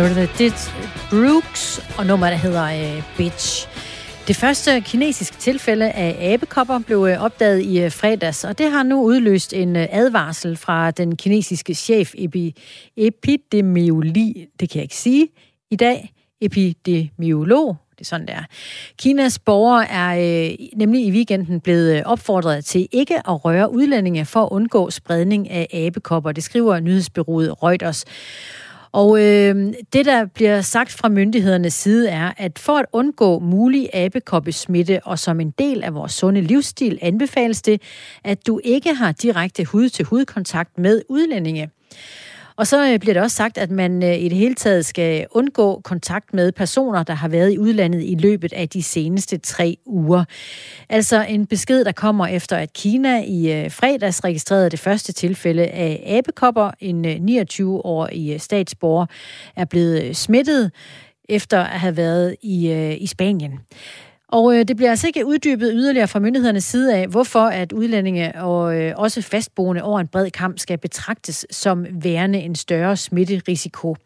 Meredith Brooks og nummer, der hedder uh, Bitch. Det første kinesiske tilfælde af abekopper blev øh, opdaget i øh, fredags, og det har nu udløst en advarsel fra den kinesiske chef epi- epidemiologi, det kan jeg ikke sige i dag, epidemiolog, det er sådan, der. Kinas borgere er øh, nemlig i weekenden blevet opfordret til ikke at røre udlændinge for at undgå spredning af abekopper. Det skriver nyhedsbyrået Reuters. Og øh, det, der bliver sagt fra myndighedernes side, er, at for at undgå mulig abekoppesmitte og som en del af vores sunde livsstil, anbefales det, at du ikke har direkte hud-til-hud-kontakt med udlændinge. Og så øh, bliver det også sagt, at man øh, i det hele taget skal undgå kontakt med personer, der har været i udlandet i løbet af de seneste tre uger. Altså en besked, der kommer efter, at Kina i øh, fredags registrerede det første tilfælde af abekopper. En 29-årig statsborger er blevet smittet efter at have været i, i Spanien. Og øh, det bliver altså ikke uddybet yderligere fra myndighedernes side af, hvorfor at udlændinge og øh, også fastboende over en bred kamp skal betragtes som værende en større smitterisiko.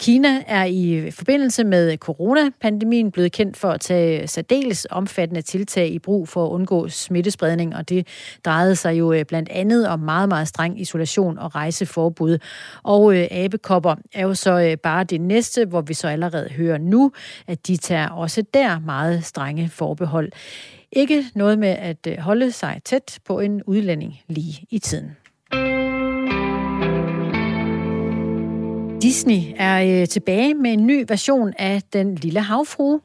Kina er i forbindelse med coronapandemien blevet kendt for at tage særdeles omfattende tiltag i brug for at undgå smittespredning, og det drejede sig jo øh, blandt andet om meget, meget streng isolation og rejseforbud. Og øh, abekopper er jo så øh, bare det næste, hvor vi så allerede hører nu, at de tager også der meget strenge forbehold. Ikke noget med at øh, holde sig tæt på en udlænding lige i tiden. Disney er øh, tilbage med en ny version af Den Lille Havfrue.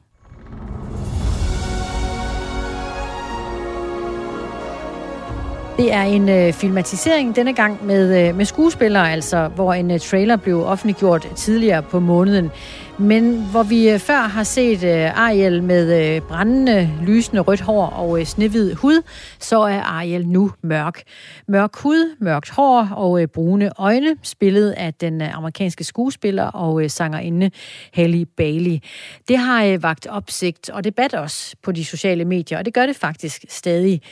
Det er en øh, filmatisering denne gang med, øh, med skuespillere, altså, hvor en øh, trailer blev offentliggjort tidligere på måneden. Men hvor vi øh, før har set øh, Ariel med øh, brændende, lysende rødt hår og snehvid hud, så er Ariel nu mørk. Mørk hud, mørkt hår og brune øjne, spillet af den amerikanske skuespiller og sangerinde Halle Bailey. Det har vagt opsigt og debat også på de sociale medier, og det gør det faktisk stadig.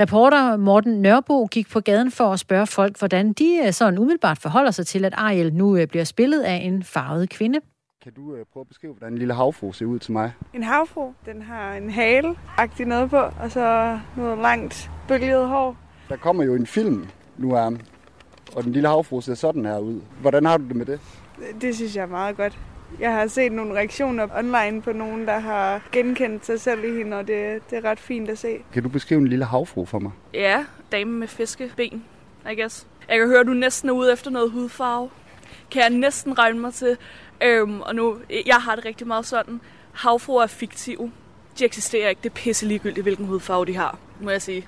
Reporter Morten Nørbo gik på gaden for at spørge folk, hvordan de sådan umiddelbart forholder sig til, at Ariel nu bliver spillet af en farvet kvinde. Kan du øh, prøve at beskrive, hvordan en lille havfru ser ud til mig? En havfru, den har en hale agtig noget på, og så noget langt bølget hår. Der kommer jo en film nu af og den lille havfru ser sådan her ud. Hvordan har du det med det? Det synes jeg er meget godt. Jeg har set nogle reaktioner online på nogen, der har genkendt sig selv i hende, og det, det er ret fint at se. Kan du beskrive en lille havfru for mig? Ja, dame med fiskeben, I guess. Jeg kan høre, at du næsten er ude efter noget hudfarve. Kan jeg næsten regne mig til. Øhm, og nu, jeg har det rigtig meget sådan. Havfruer er fiktive. De eksisterer ikke. Det er pisse ligegyldigt, hvilken hudfarve de har, må jeg sige.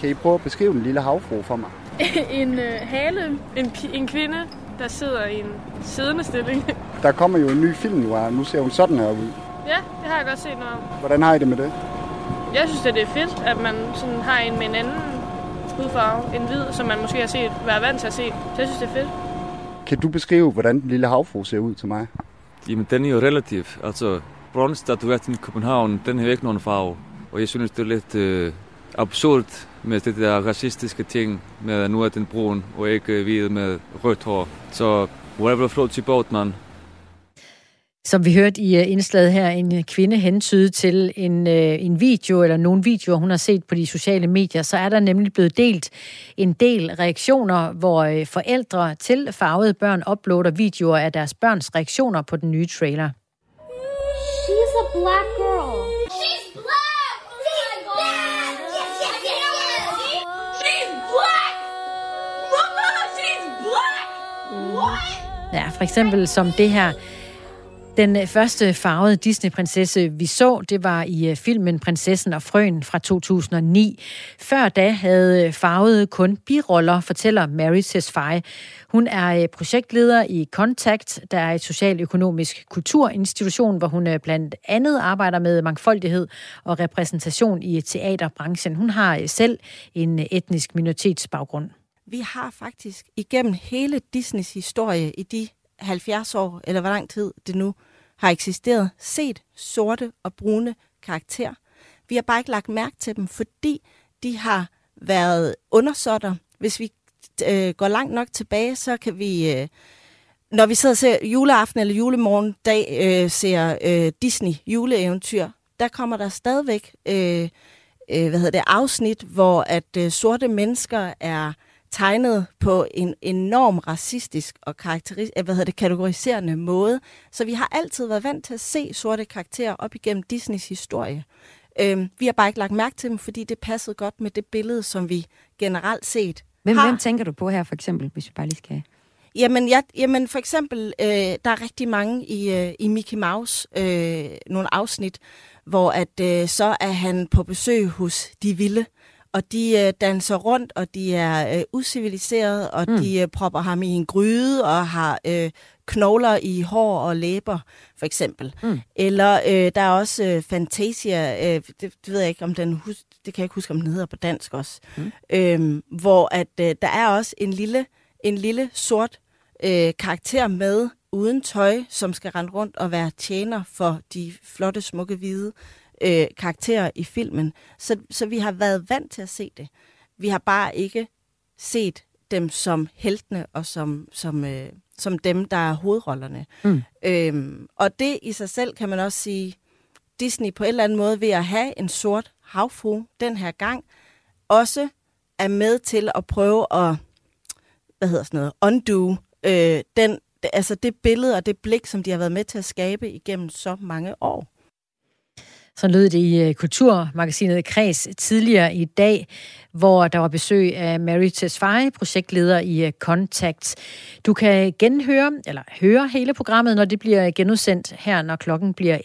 Kan I prøve at beskrive den lille havfru for mig? en øh, hale, en, en kvinde, der sidder i en siddende stilling. Der kommer jo en ny film nu, og nu ser hun sådan her ud. ja, det har jeg godt set noget om. Hvordan har I det med det? Jeg synes, at det er fedt, at man sådan har en med en anden hudfarve, en hvid, som man måske har set, været vant til at se. Så jeg synes, det er fedt. Kan du beskrive, hvordan den lille havfru ser ud til mig? Jamen, den er jo relativ. Altså, bronzestatuetten i København, den har ikke nogen farve. Og jeg synes, det er lidt øh, absurd med det der racistiske ting, med at nu er den brun og ikke øh, hvid med rødt hår. Så whatever floats your boat, man. Som vi hørte i øh, indslaget her, en øh, kvinde hentyde til en, øh, en video, eller nogle videoer, hun har set på de sociale medier, så er der nemlig blevet delt en del reaktioner, hvor forældre til farvede børn uploader videoer af deres børns reaktioner på den nye trailer. She's a black girl. She's black! She's black! She's black! Mama, she's black! What? Ja, for eksempel som det her. Den øh, første farvede Disney-prinsesse, vi så, det var i øh, filmen Prinsessen og Frøen fra 2009. Før da havde øh, farvede kun biroller, fortæller Mary Tesfaye. Hun er projektleder i Contact, der er et socialøkonomisk kulturinstitution, hvor hun blandt andet arbejder med mangfoldighed og repræsentation i teaterbranchen. Hun har selv en etnisk minoritetsbaggrund. Vi har faktisk igennem hele Disneys historie i de 70 år, eller hvor lang tid det nu har eksisteret, set sorte og brune karakterer. Vi har bare ikke lagt mærke til dem, fordi de har været undersåtter. Hvis vi øh, går langt nok tilbage, så kan vi, øh, når vi sidder og ser juleaften eller julemorgen dag, øh, ser øh, Disney juleeventyr, der kommer der stadigvæk øh, øh, hvad hedder det, afsnit, hvor at øh, sorte mennesker er tegnet på en enorm racistisk og karakteris- hvad hedder det, kategoriserende måde. Så vi har altid været vant til at se sorte karakterer op igennem Disneys historie. Øhm, vi har bare ikke lagt mærke til dem, fordi det passede godt med det billede, som vi generelt set Hvem, har. hvem tænker du på her, for eksempel, hvis vi bare lige skal... Jamen, jeg, jamen for eksempel, øh, der er rigtig mange i, øh, i Mickey Mouse, øh, nogle afsnit, hvor at øh, så er han på besøg hos de vilde, og de øh, danser rundt, og de er øh, usiviliserede, og mm. de øh, propper ham i en gryde, og har øh, knogler i hår og læber, for eksempel. Mm. Eller øh, der er også øh, Fantasia, øh, det, det ved jeg ikke, om den hus- det kan jeg ikke huske, om den hedder på dansk også, mm. øhm, hvor at øh, der er også en lille, en lille sort øh, karakter med, uden tøj, som skal rende rundt og være tjener for de flotte, smukke, hvide øh, karakterer i filmen. Så, så vi har været vant til at se det. Vi har bare ikke set dem som heltene og som, som, øh, som dem, der er hovedrollerne. Mm. Øhm, og det i sig selv kan man også sige, Disney på en eller anden måde ved at have en sort havfru den her gang, også er med til at prøve at, hvad hedder sådan noget, undo øh, den, altså det billede og det blik, som de har været med til at skabe igennem så mange år. Så lød det i øh, Kulturmagasinet Kreds tidligere i dag, hvor der var besøg af Mary Tesfaye, projektleder i øh, Contact. Du kan genhøre, eller høre hele programmet, når det bliver genudsendt her, når klokken bliver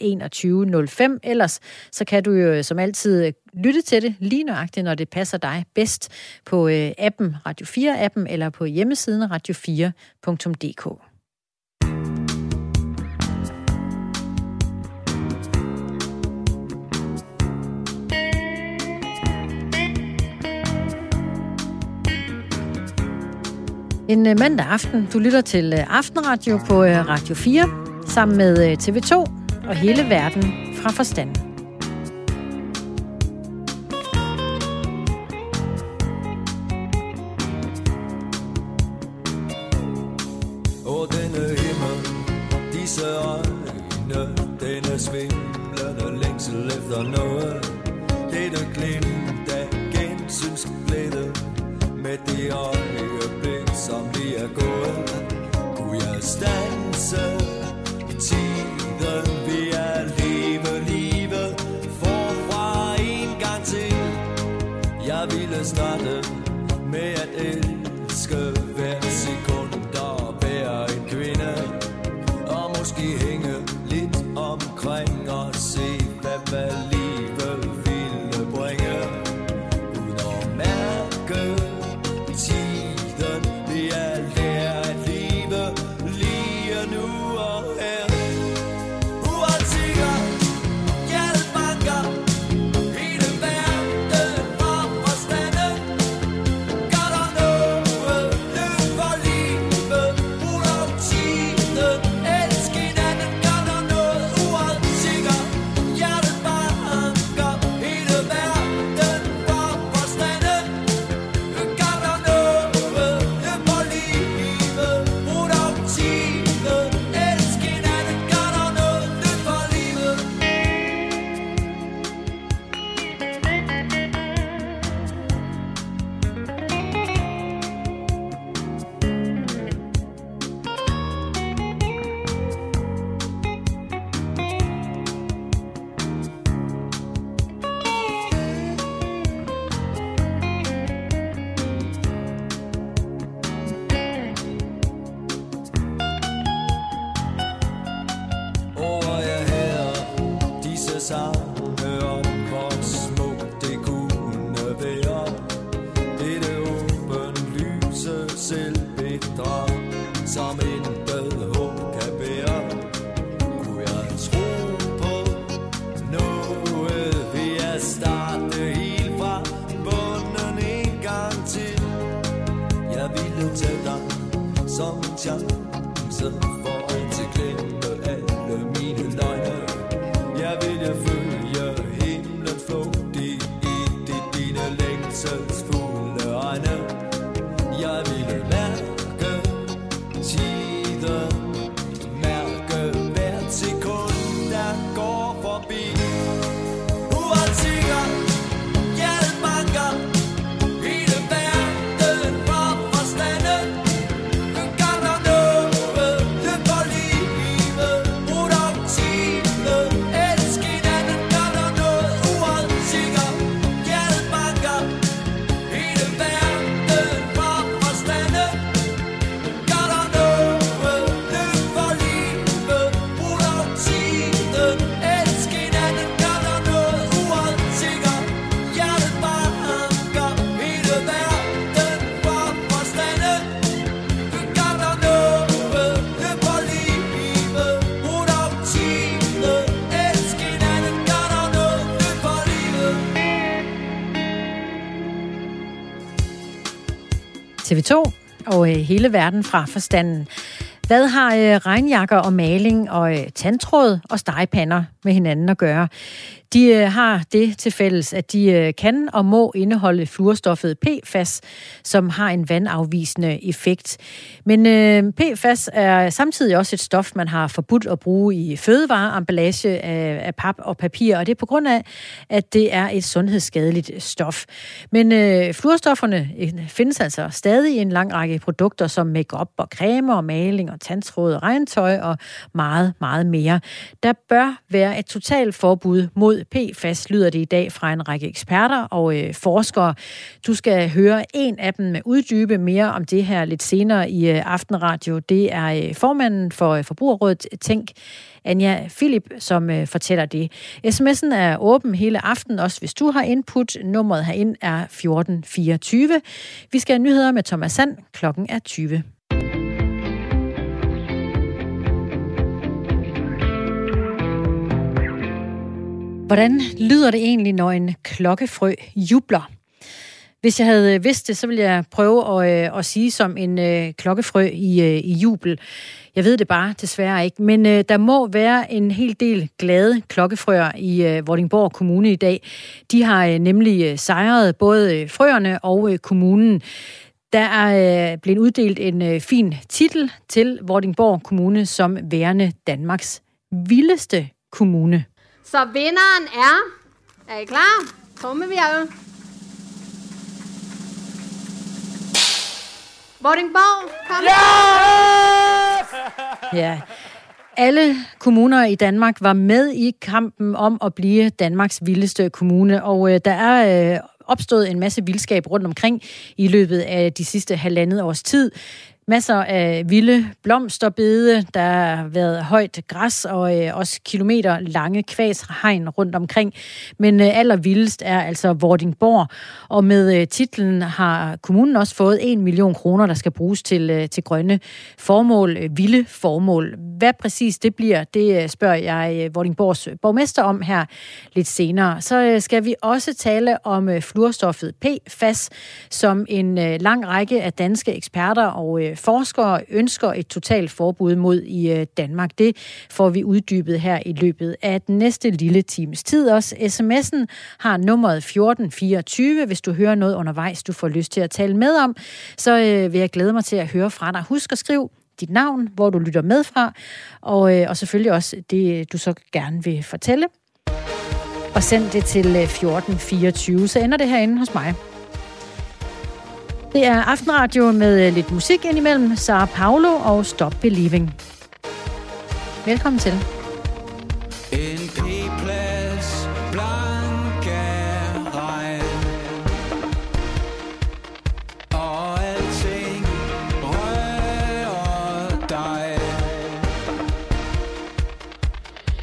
21.05. Ellers så kan du jo øh, som altid lytte til det lige nøjagtigt, når det passer dig bedst på appen Radio 4-appen eller på hjemmesiden radio4.dk. En øh, mandag aften. Du lytter til øh, Aftenradio på øh, Radio 4 sammen med TV2 og hele verden fra forstanden. Og denne himmel, disse øjne, denne svimlende længsel efter noget. Dette glimt af gensynsglæde, med det øjeblik, stanse i tiden, vi jeg leve livet forfra en gang til. Jeg ville starte TV2 og øh, hele verden fra forstanden. Hvad har øh, regnjakker og maling og øh, tandtråd og stegepander med hinanden at gøre? De øh, har det til fælles, at de øh, kan og må indeholde fluorstoffet PFAS, som har en vandafvisende effekt. Men øh, PFAS er samtidig også et stof, man har forbudt at bruge i fødevareemballage af, pap og papir, og det er på grund af, at det er et sundhedsskadeligt stof. Men fluorstofferne findes altså stadig i en lang række produkter, som makeup og cremer og maling og tandtråd og regntøj og meget, meget mere. Der bør være et totalt forbud mod mod PFAS, lyder det i dag fra en række eksperter og øh, forskere. Du skal høre en af dem med uddybe mere om det her lidt senere i øh, Aftenradio. Det er øh, formanden for øh, Forbrugerrådet Tænk, Anja Philip, som øh, fortæller det. SMS'en er åben hele aften, også hvis du har input. Nummeret herind er 1424. Vi skal have nyheder med Thomas Sand. Klokken er 20. Hvordan lyder det egentlig, når en klokkefrø jubler? Hvis jeg havde øh, vidst det, så ville jeg prøve at, øh, at sige som en øh, klokkefrø i, øh, i jubel. Jeg ved det bare desværre ikke, men øh, der må være en hel del glade klokkefrøer i øh, Vordingborg Kommune i dag. De har øh, nemlig øh, sejret både øh, frøerne og øh, kommunen. Der er øh, blevet uddelt en øh, fin titel til Vordingborg Kommune som værende Danmarks vildeste kommune. Så vinderen er... Er I klar? Trummevirvel. Vordingborg, kom Ja. Alle kommuner i Danmark var med i kampen om at blive Danmarks vildeste kommune, og øh, der er øh, opstået en masse vildskab rundt omkring i løbet af de sidste halvandet års tid. Masser af vilde blomsterbede, der har været højt græs og øh, også kilometer lange kvashegn rundt omkring. Men øh, allervildest er altså Vordingborg, og med øh, titlen har kommunen også fået 1 million kroner, der skal bruges til, øh, til grønne formål, øh, vilde formål. Hvad præcis det bliver, det øh, spørger jeg øh, Vordingborgs borgmester om her lidt senere. Så øh, skal vi også tale om øh, fluorstoffet PFAS, som en øh, lang række af danske eksperter og øh, forskere ønsker et totalt forbud mod i øh, Danmark. Det får vi uddybet her i løbet af den næste lille times tid også. SMS'en har nummeret 1424, hvis du hører noget undervejs, du får lyst til at tale med om. Så øh, vil jeg glæde mig til at høre fra dig. Husk at skrive dit navn, hvor du lytter med fra, og, øh, og selvfølgelig også det, du så gerne vil fortælle. Og send det til 1424, så ender det herinde hos mig. Det er Aftenradio med øh, lidt musik indimellem. Sara Paulo og Stop Believing. Velkommen til. En p-plads blanke regn Og alting rører dig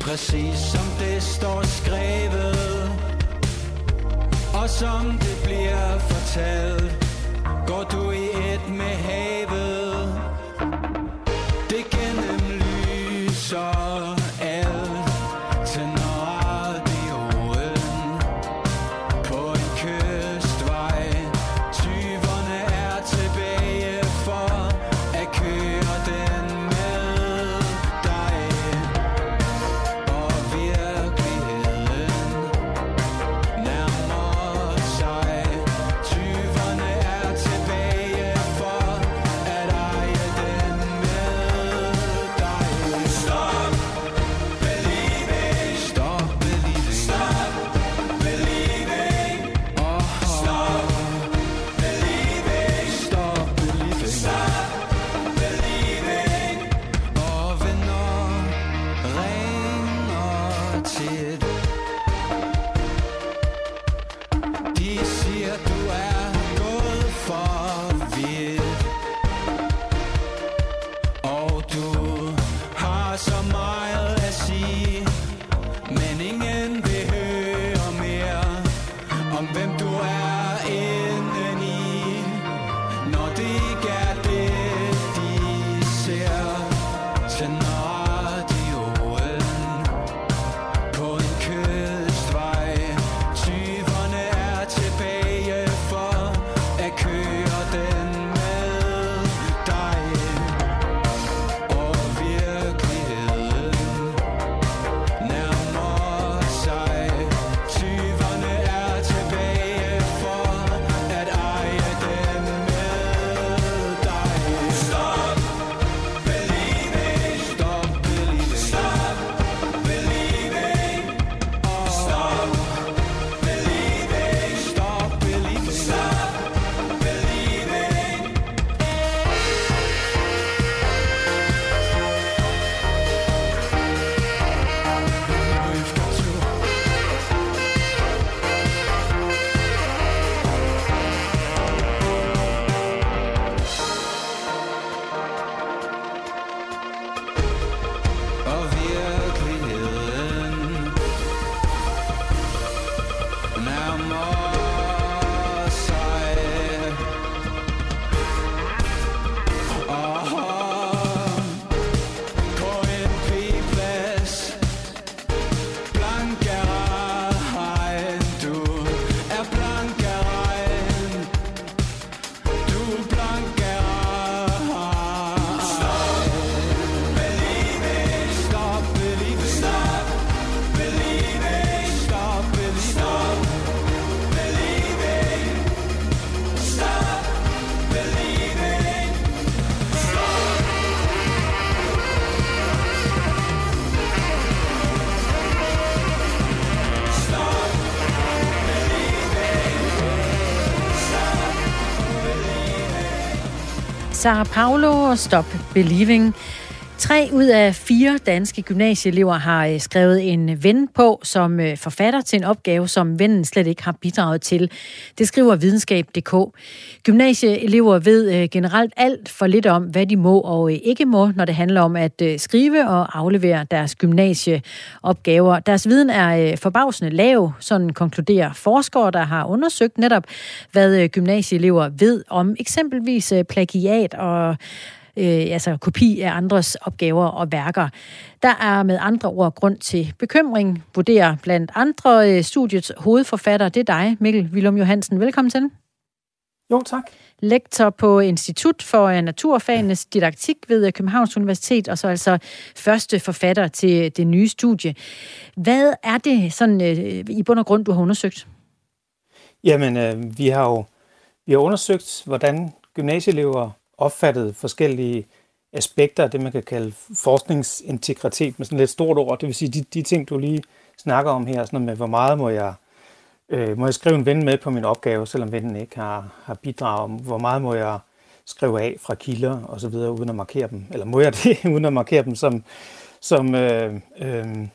Præcis som det står skrevet Og som det bliver fortalt Går du i et med havet? Det gennemlyser alt Sara Paulo og Stop Believing. Tre ud af fire danske gymnasieelever har øh, skrevet en ven på som øh, forfatter til en opgave, som vennen slet ikke har bidraget til. Det skriver videnskab.dk. Gymnasieelever ved øh, generelt alt for lidt om, hvad de må og ikke må, når det handler om at skrive og aflevere deres gymnasieopgaver. Deres viden er forbavsende lav, sådan konkluderer forskere, der har undersøgt netop, hvad gymnasieelever ved om eksempelvis plagiat og øh, altså kopi af andres opgaver og værker. Der er med andre ord grund til bekymring, vurderer blandt andre øh, studiets hovedforfatter. Det er dig, Mikkel Willum Johansen. Velkommen til. Jo, tak. Lektor på Institut for Naturfagenes Didaktik ved Københavns Universitet, og så altså første forfatter til det nye studie. Hvad er det sådan øh, i bund og grund, du har undersøgt? Jamen, øh, vi har jo vi har undersøgt, hvordan gymnasieelever opfattet forskellige aspekter af det, man kan kalde forskningsintegritet med sådan lidt stort ord. Det vil sige, de, de ting, du lige snakker om her, sådan med, hvor meget må jeg, øh, må jeg skrive en ven med på min opgave, selvom vennen ikke har, har bidraget, hvor meget må jeg skrive af fra kilder og så videre, uden at markere dem, eller må jeg det, uden at markere dem som, som, øh, øh,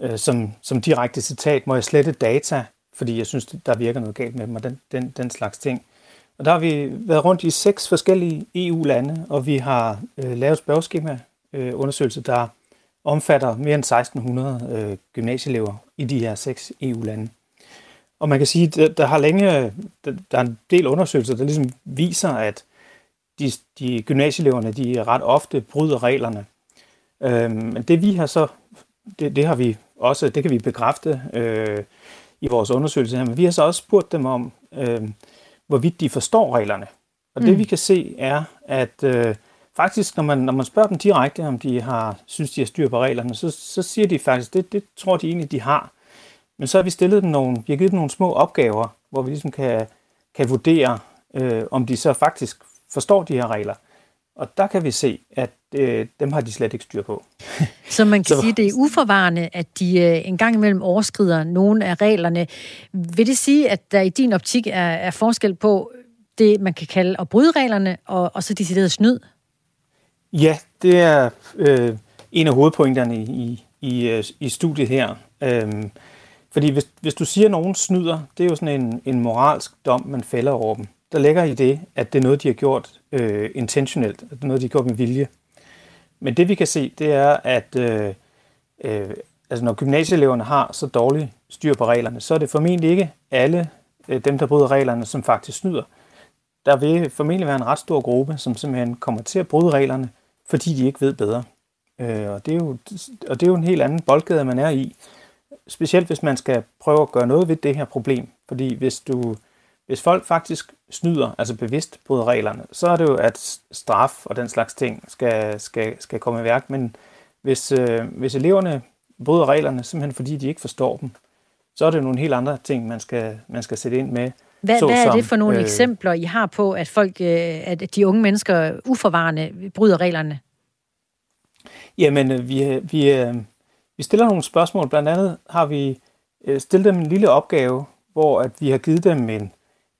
øh, som, som direkte citat, må jeg slette data, fordi jeg synes, der virker noget galt med dem, og den, den, den slags ting. Og der har vi været rundt i seks forskellige EU-lande, og vi har øh, lavet spørgeskema øh, undersøgelse, der omfatter mere end 1600 øh, gymnasieelever i de her seks EU-lande. Og man kan sige, der, der har længe, der, der er en del undersøgelser, der ligesom viser, at de, de gymnasieeleverne, de ret ofte bryder reglerne. Øh, men det vi har så, det, det har vi også, det kan vi bekræfte øh, i vores undersøgelse her, men vi har så også spurgt dem om, øh, hvorvidt de forstår reglerne. Og mm. det vi kan se er, at øh, faktisk, når man, når man spørger dem direkte, om de har synes, de har styr på reglerne, så, så siger de faktisk, det, det tror de egentlig, de har. Men så har vi stillet dem nogle, vi har givet dem nogle små opgaver, hvor vi ligesom kan, kan vurdere, øh, om de så faktisk forstår de her regler. Og der kan vi se, at øh, dem har de slet ikke styr på. Så man kan så... sige, det er uforvarende, at de øh, en gang imellem overskrider nogle af reglerne. Vil det sige, at der i din optik er, er forskel på det, man kan kalde at bryde reglerne, og, og så decideret snyd? Ja, det er øh, en af hovedpointerne i, i, øh, i studiet her. Øhm, fordi hvis, hvis du siger, at nogen snyder, det er jo sådan en, en moralsk dom, man fælder over dem der ligger i det, at det er noget, de har gjort øh, intentionelt, at det er noget, de har gjort med vilje. Men det vi kan se, det er, at øh, øh, altså når gymnasieeleverne har så dårlig styr på reglerne, så er det formentlig ikke alle øh, dem, der bryder reglerne, som faktisk snyder. Der vil formentlig være en ret stor gruppe, som simpelthen kommer til at bryde reglerne, fordi de ikke ved bedre. Øh, og, det er jo, og det er jo en helt anden boldgade, man er i. Specielt hvis man skal prøve at gøre noget ved det her problem. Fordi hvis du hvis folk faktisk snyder, altså bevidst bryder reglerne, så er det jo, at straf og den slags ting skal, skal, skal komme i værk. Men hvis, øh, hvis eleverne bryder reglerne, simpelthen fordi de ikke forstår dem, så er det nogle helt andre ting, man skal, man skal sætte ind med. Hvad, så, hvad er det for nogle øh, eksempler, I har på, at folk, øh, at de unge mennesker uforvarende bryder reglerne? Jamen, øh, vi, vi, øh, vi stiller nogle spørgsmål. Blandt andet har vi stillet dem en lille opgave, hvor at vi har givet dem en,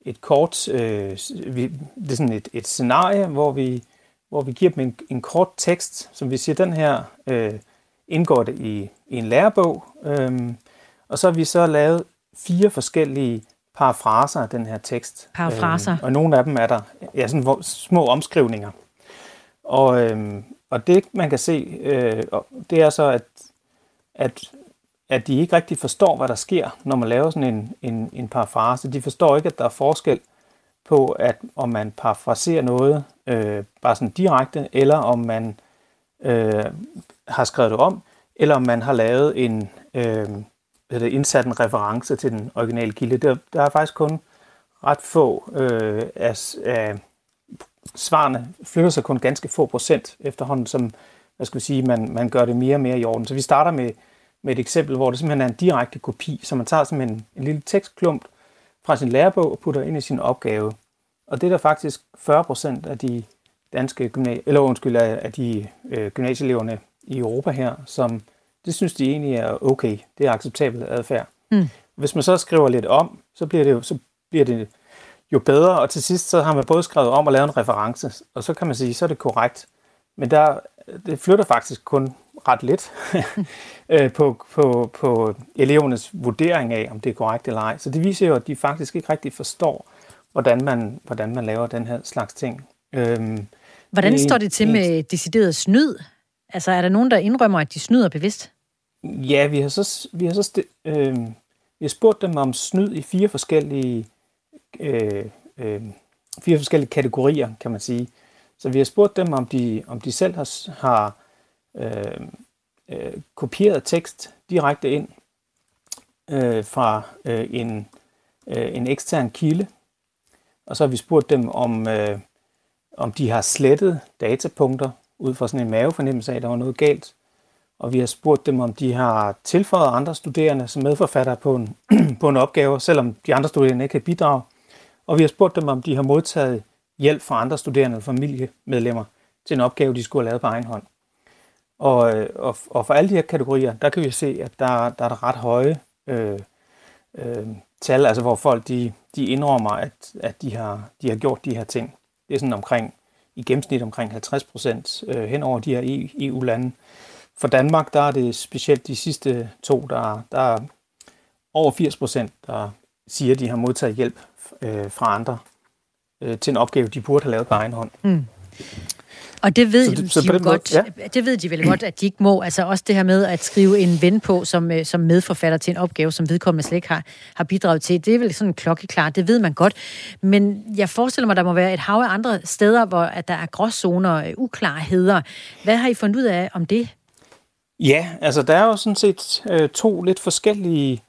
et kort, øh, vi, det er sådan et, et scenarie, hvor vi, hvor vi giver dem en, en kort tekst, som vi siger, den her øh, indgår det i, i en lærebog, øh, og så har vi så lavet fire forskellige parafraser af den her tekst. Parafraser? Øh, og nogle af dem er der ja, sådan små omskrivninger. Og, øh, og det man kan se, øh, det er så, at, at at de ikke rigtig forstår, hvad der sker, når man laver sådan en, en, en parafrase. De forstår ikke, at der er forskel på, at om man parafraserer noget øh, bare sådan direkte, eller om man øh, har skrevet det om, eller om man har lavet en, øh, det, indsat en reference til den originale kilde. Der, der er faktisk kun ret få øh, af, af svarene flytter sig kun ganske få procent efterhånden, som hvad skal vi sige, man, man gør det mere og mere i orden. Så vi starter med med et eksempel, hvor det simpelthen er en direkte kopi, så man tager simpelthen en, en lille tekstklump fra sin lærebog og putter ind i sin opgave. Og det er der faktisk 40 procent af de danske gymnasie, eller undskyld, af de øh, gymnasieeleverne i Europa her, som det synes de egentlig er okay. Det er acceptabel adfærd. Mm. Hvis man så skriver lidt om, så bliver det jo, så bliver det jo bedre. Og til sidst så har man både skrevet om og lavet en reference, og så kan man sige, så er det korrekt. Men der, det flytter faktisk kun ret lidt øh, på, på, på elevernes vurdering af, om det er korrekt eller ej. Så det viser jo, at de faktisk ikke rigtig forstår, hvordan man, hvordan man laver den her slags ting. Øhm, Hvordan står det til en- med decideret snyd? Altså, er der nogen, der indrømmer, at de snyder bevidst? Ja, vi har så, vi har så sti- øh, vi har spurgt dem om snyd i fire forskellige, øh, øh, fire forskellige kategorier, kan man sige. Så vi har spurgt dem, om de, om de selv har, har øh, øh, kopieret tekst direkte ind øh, fra øh, en, øh, en ekstern kilde. Og så har vi spurgt dem, om, øh, om de har slettet datapunkter ud fra sådan en mavefornemmelse af, at der var noget galt. Og vi har spurgt dem, om de har tilføjet andre studerende som medforfattere på en, på en opgave, selvom de andre studerende ikke kan bidrage. Og vi har spurgt dem, om de har modtaget hjælp fra andre studerende og familiemedlemmer til en opgave, de skulle have lavet på egen hånd. Og, øh, og, og for alle de her kategorier, der kan vi se, at der, der er der ret høje øh, øh, tal, altså hvor folk de, de indrømmer, at, at de, har, de har gjort de her ting. Det er sådan omkring, i gennemsnit omkring 50 procent øh, hen over de her e EU-lande. For Danmark, der er det specielt de sidste to, der, der er over 80 procent, der siger, at de har modtaget hjælp øh, fra andre øh, til en opgave, de burde have lavet på egen hånd. Mm. Og det ved Så det- så de jo måde- godt, ja. det ved de vel godt, at de ikke må. Altså også det her med at skrive en ven på som, øh, som medforfatter til en opgave, som vedkommende slet ikke har, har bidraget til. Det er vel sådan klokkeklart, det ved man godt. Men jeg forestiller mig, der må være et hav af andre steder, hvor at der er gråzoner, øh, uklarheder. Hvad har I fundet ud af om det? Ja, altså der er jo sådan set øh, to lidt forskellige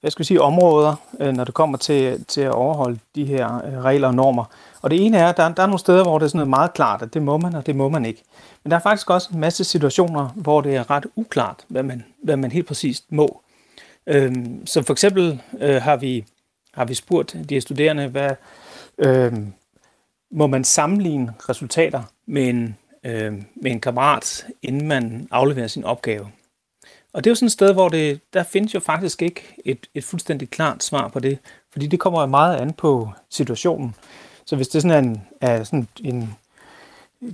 hvad skal vi sige, områder, øh, når det kommer til, til at overholde de her øh, regler og normer. Og det ene er, at der, der er nogle steder, hvor det er sådan noget meget klart, at det må man, og det må man ikke. Men der er faktisk også en masse situationer, hvor det er ret uklart, hvad man, hvad man helt præcist må. Øhm, så for eksempel øh, har, vi, har vi spurgt de her studerende, hvad øh, må man sammenligne resultater med en, øh, med en kammerat, inden man afleverer sin opgave. Og det er jo sådan et sted, hvor det, der findes jo faktisk ikke et, et fuldstændig klart svar på det, fordi det kommer jo meget an på situationen. Så hvis det sådan er, en, er sådan en,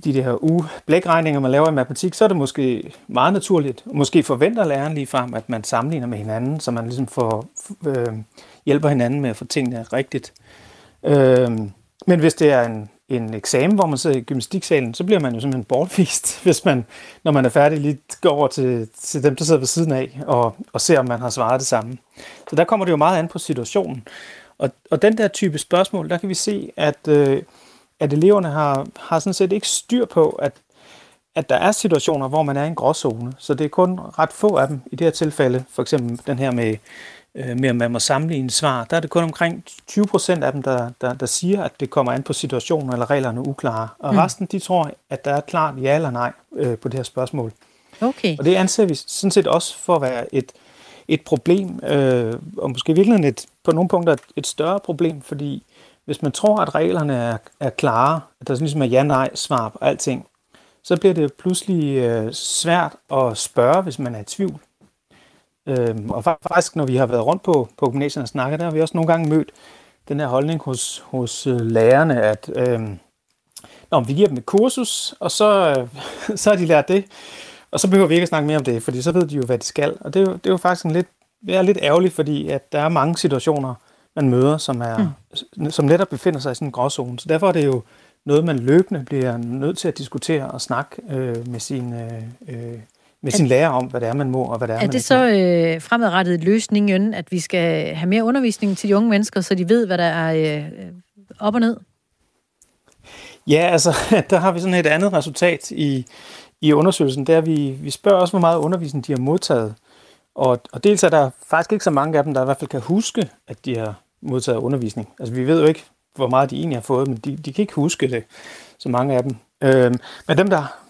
de der u-blækregninger, man laver i matematik, så er det måske meget naturligt. Måske forventer læreren lige frem, at man sammenligner med hinanden, så man ligesom får, øh, hjælper hinanden med at få tingene rigtigt. Øh, men hvis det er en, en eksamen, hvor man sidder i gymnastiksalen, så bliver man jo simpelthen bortvist, hvis man, når man er færdig, lige går over til, til dem, der sidder ved siden af, og, og ser, om man har svaret det samme. Så der kommer det jo meget an på situationen. Og, og den der type spørgsmål, der kan vi se, at, øh, at eleverne har, har sådan set ikke styr på, at, at der er situationer, hvor man er i en gråzone. Så det er kun ret få af dem i det her tilfælde. For eksempel den her med, øh, med at man må sammenligne svar. Der er det kun omkring 20 procent af dem, der, der, der siger, at det kommer an på situationen eller reglerne er uklare. Og Mm. resten, de tror, at der er et klart ja eller nej øh, på det her spørgsmål. Okay. Og det anser vi sådan set også for at være et, et problem, øh, og måske i virkeligheden et, på nogle punkter et, et større problem, fordi hvis man tror, at reglerne er, er klare, at der ligesom er ja-nej-svar på alting, så bliver det pludselig øh, svært at spørge, hvis man er i tvivl. Øhm, og fa- faktisk, når vi har været rundt på, på gymnasierne og snakket, der har vi også nogle gange mødt den her holdning hos, hos øh, lærerne, at øh, når vi giver dem et kursus, og så, øh, så har de lært det, og så behøver vi ikke at snakke mere om det, fordi så ved de jo, hvad de skal. Og det er jo, det er jo faktisk en lidt, det er lidt ærgerligt, fordi at der er mange situationer, man møder, som, er, mm. som netop befinder sig i sådan en gråzone. Så derfor er det jo noget, man løbende bliver nødt til at diskutere og snakke øh, med sin, øh, øh, med sin lærer om, hvad det er, man må, og hvad det er, Er man det så øh, fremadrettet løsningen, at vi skal have mere undervisning til de unge mennesker, så de ved, hvad der er øh, op og ned? Ja, altså, der har vi sådan et andet resultat i, i undersøgelsen. Er, at vi, vi spørger også, hvor meget undervisning de har modtaget. Og, og dels er der faktisk ikke så mange af dem, der i hvert fald kan huske, at de har modtaget undervisning. Altså, vi ved jo ikke, hvor meget de egentlig har fået, men de, de kan ikke huske det, så mange af dem. Øhm, men dem der,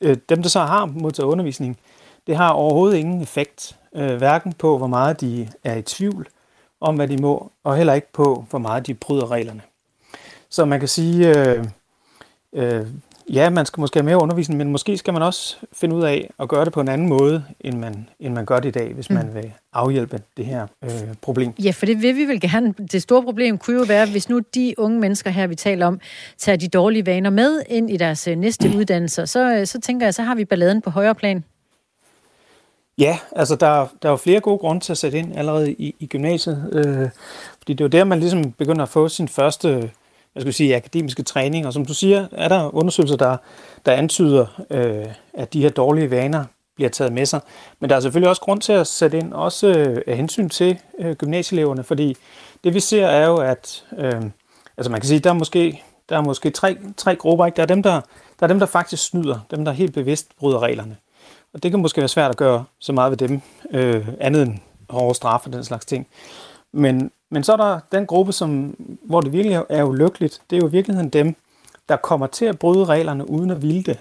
øh, dem, der så har modtaget undervisning, det har overhovedet ingen effekt. Øh, hverken på, hvor meget de er i tvivl om, hvad de må, og heller ikke på, hvor meget de bryder reglerne. Så man kan sige, øh, øh, ja, man skal måske have mere undervisning, men måske skal man også finde ud af at gøre det på en anden måde, end man, end man gør det i dag, hvis Mm. man vil afhjælpe det her øh, problem. Ja, for det vil vi vel gerne. Det store problem kunne jo være, hvis nu de unge mennesker her, vi taler om, tager de dårlige vaner med ind i deres øh, næste uddannelser, så, øh, så tænker jeg, så har vi balladen på højre plan. Ja, altså der, der er jo flere gode grunde til at sætte ind allerede i, i gymnasiet, øh, fordi det er jo der, man ligesom begynder at få sin første hvad skal vi sige, akademiske træning, og som du siger, er der undersøgelser, der, der antyder, øh, at de her dårlige vaner bliver taget med sig. Men der er selvfølgelig også grund til at sætte ind, også øh, af hensyn til øh, gymnasieeleverne, fordi det vi ser er jo, at øh, altså man kan sige, der er måske, der er måske tre, tre grupper. Ikke? Der, er dem, der, der er dem, der faktisk snyder, dem, der helt bevidst bryder reglerne. Og det kan måske være svært at gøre så meget ved dem, øh, andet end hårde straffe og den slags ting. Men, men så er der den gruppe, som, hvor det virkelig er ulykkeligt, det er jo i virkeligheden dem, der kommer til at bryde reglerne uden at ville det.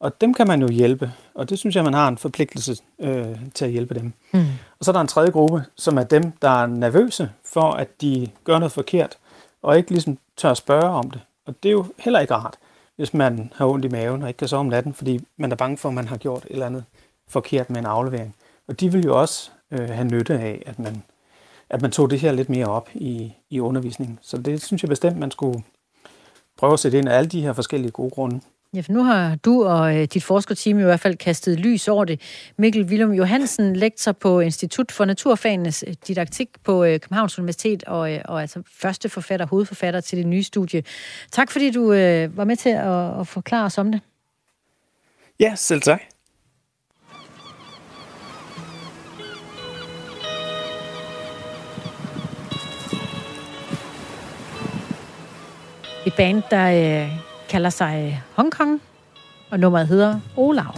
Og dem kan man jo hjælpe, og det synes jeg, man har en forpligtelse øh, til at hjælpe dem. Mm. Og så er der en tredje gruppe, som er dem, der er nervøse for, at de gør noget forkert, og ikke ligesom tør at spørge om det. Og det er jo heller ikke rart, hvis man har ondt i maven og ikke kan sove om natten, fordi man er bange for, at man har gjort et eller andet forkert med en aflevering. Og de vil jo også øh, have nytte af, at man, at man tog det her lidt mere op i, i undervisningen. Så det synes jeg bestemt, man skulle prøve at sætte ind af alle de her forskellige gode grunde. Ja, for nu har du og øh, dit forskerteam i hvert fald kastet lys over det. Mikkel Willum Johansen, lektor på Institut for Naturfagenes øh, didaktik på øh, Københavns Universitet, og, øh, og altså første forfatter, hovedforfatter til det nye studie. Tak fordi du øh, var med til at, at forklare os om det. Ja, selv tak. Et band, der øh, kalder sig øh, Hong Kong, og nummeret hedder Olav.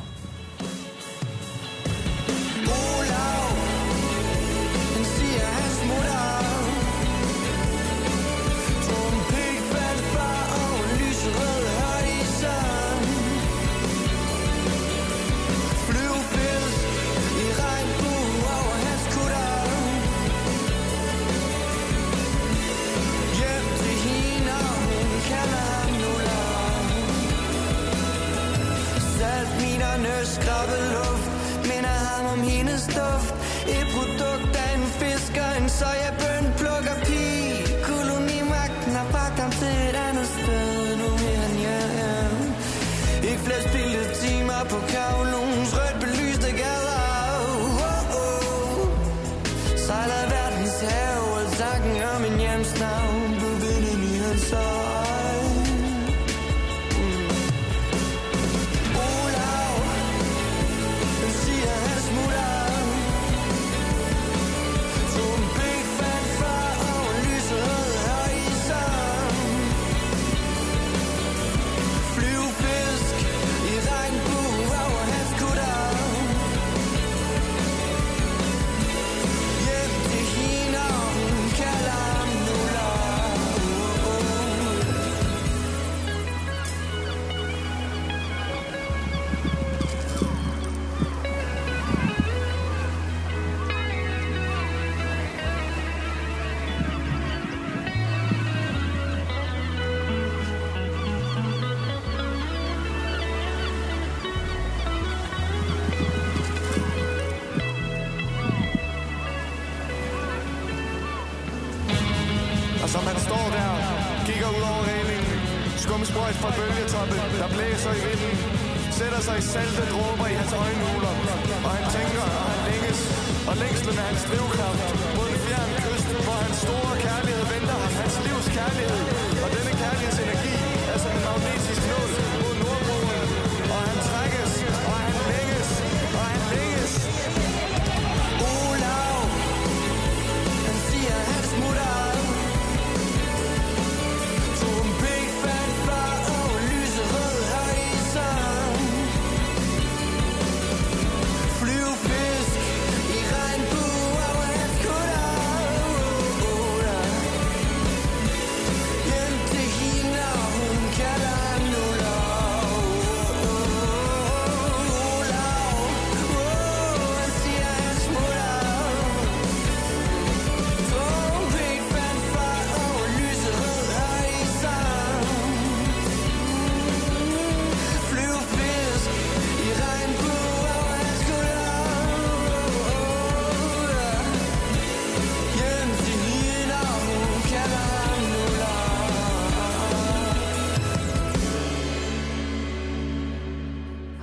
Sætter sig i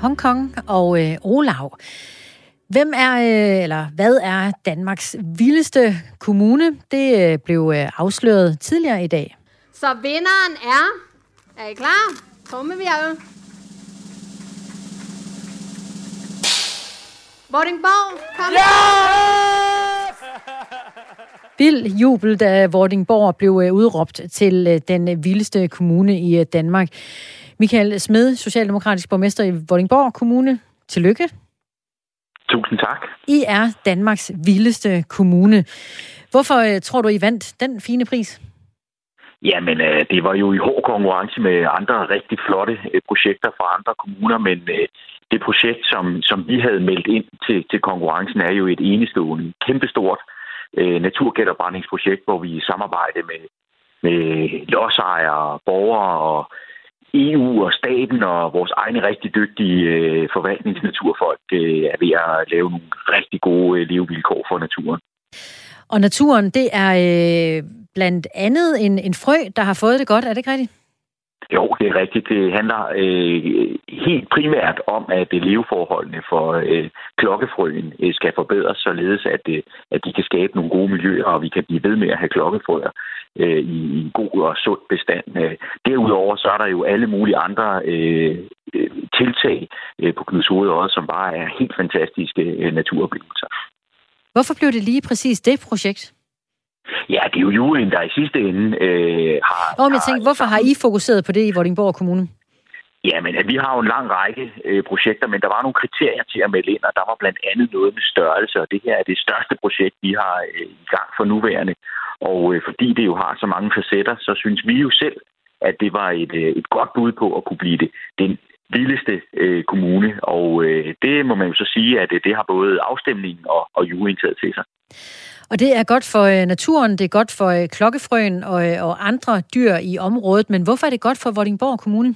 Hongkong og øh, Olav. Hvem er, øh, eller hvad er Danmarks vildeste kommune? Det øh, blev øh, afsløret tidligere i dag. Så vinderen er... Er I klar? Trummevirvel. Vordingborg, kom. Vild jubel, da Vordingborg blev udråbt til den vildeste kommune i Danmark. Michael Smed, Socialdemokratisk borgmester i Vordingborg Kommune. Tillykke. Tusind tak. I er Danmarks vildeste kommune. Hvorfor øh, tror du, I vandt den fine pris? Jamen, øh, det var jo i hård konkurrence med andre rigtig flotte øh, projekter fra andre kommuner, men øh, det projekt, som, som vi havde meldt ind til, til konkurrencen, er jo et enestående, kæmpestort øh, naturgenopretningsprojekt, hvor vi samarbejder med, med lodsejere, borgere og EU og staten og vores egne rigtig dygtige øh, forvaltningsnaturfolk øh, er ved at lave nogle rigtig gode øh, levevilkår for naturen. Og naturen, det er øh, blandt andet en, en frø, der har fået det godt. Er det ikke rigtigt? Jo, det er rigtigt. Det handler øh, helt primært om, at øh, leveforholdene for øh, klokkefrøen øh, skal forbedres, således at, øh, at de kan skabe nogle gode miljøer, og vi kan blive ved med at have klokkefrøer øh, i, i en god og sund bestand. Øh, derudover så er der jo alle mulige andre øh, øh, tiltag øh, på Knuds Hoved også, som bare er helt fantastiske øh, naturoplevelser. Hvorfor blev det lige præcis det projekt? Ja, det er jo juryen, der i sidste ende øh, har... Og jeg tænkte, hvorfor har I fokuseret på det i Vordingborg Kommune? Ja, men vi har jo en lang række øh, projekter, men der var nogle kriterier til at melde ind, og der var blandt andet noget med størrelse, og det her er det største projekt, vi har øh, i gang for nuværende. Og øh, fordi det jo har så mange facetter, så synes vi jo selv, at det var et, øh, et godt bud på at kunne blive det, den vildeste øh, kommune. Og øh, det må man jo så sige, at øh, det har både afstemningen og, og juryen taget til sig. Og det er godt for øh, naturen, det er godt for øh, klokkefrøen og, øh, og andre dyr i området, men hvorfor er det godt for Vordingborg Kommune?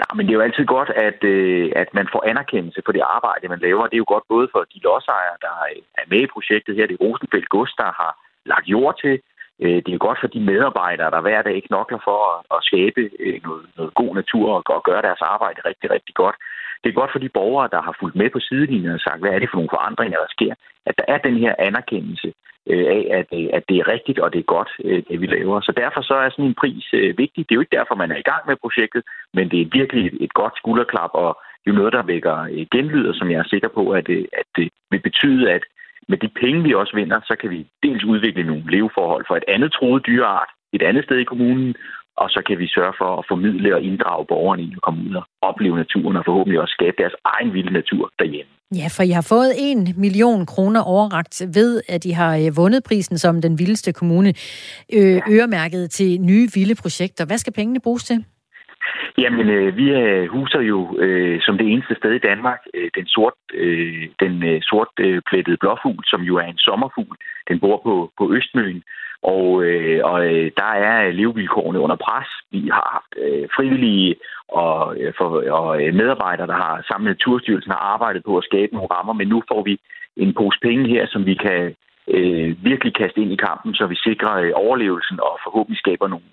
Nej, men det er jo altid godt, at, øh, at man får anerkendelse på det arbejde, man laver. Det er jo godt både for de lodsejere, der er med i projektet her. Det er Rosenfeldt Gods, der har lagt jord til. Øh, Det er godt for de medarbejdere, der hver dag knokler for at, at skabe øh, noget, noget god natur og, og gøre deres arbejde rigtig, rigtig godt. Det er godt for de borgere, der har fulgt med på sidelinjen og sagt, hvad er det for nogle forandringer, der sker. At der er den her anerkendelse øh, af, at, øh, at det er rigtigt og det er godt, øh, det vi laver. Så derfor så er sådan en pris øh, vigtig. Det er jo ikke derfor, man er i gang med projektet, men det er virkelig et, et godt skulderklap, og det er jo noget, der vækker øh, genlyder, som jeg er sikker på, at, øh, at det vil betyde, at med de penge, vi også vinder, så kan vi dels udvikle nogle leveforhold for et andet troet dyreart et andet sted i kommunen, og så kan vi sørge for at formidle og inddrage borgerne i at komme ud og opleve naturen, og forhåbentlig også skabe deres egen vilde natur derhjemme. Ja, for I har fået en million kroner overragt ved, at I har øh, vundet prisen som den vildeste kommune, øh, øremærket til nye vilde projekter. Hvad skal pengene bruges til? Jamen, øh, vi øh, huser jo øh, som det eneste sted i Danmark øh, den sort, øh, den øh, sort øh, plettede blåfugl, som jo er en sommerfugl. Den bor på, på Østmøen, og, øh, og øh, der er levevilkårene under pres. Vi har haft øh, frivillige og, øh, for, og øh, medarbejdere, der har sammen med Naturstyrelsen har arbejdet på at skabe nogle rammer, men nu får vi en pose penge her, som vi kan øh, virkelig kaste ind i kampen, så vi sikrer øh, overlevelsen og forhåbentlig skaber nogle,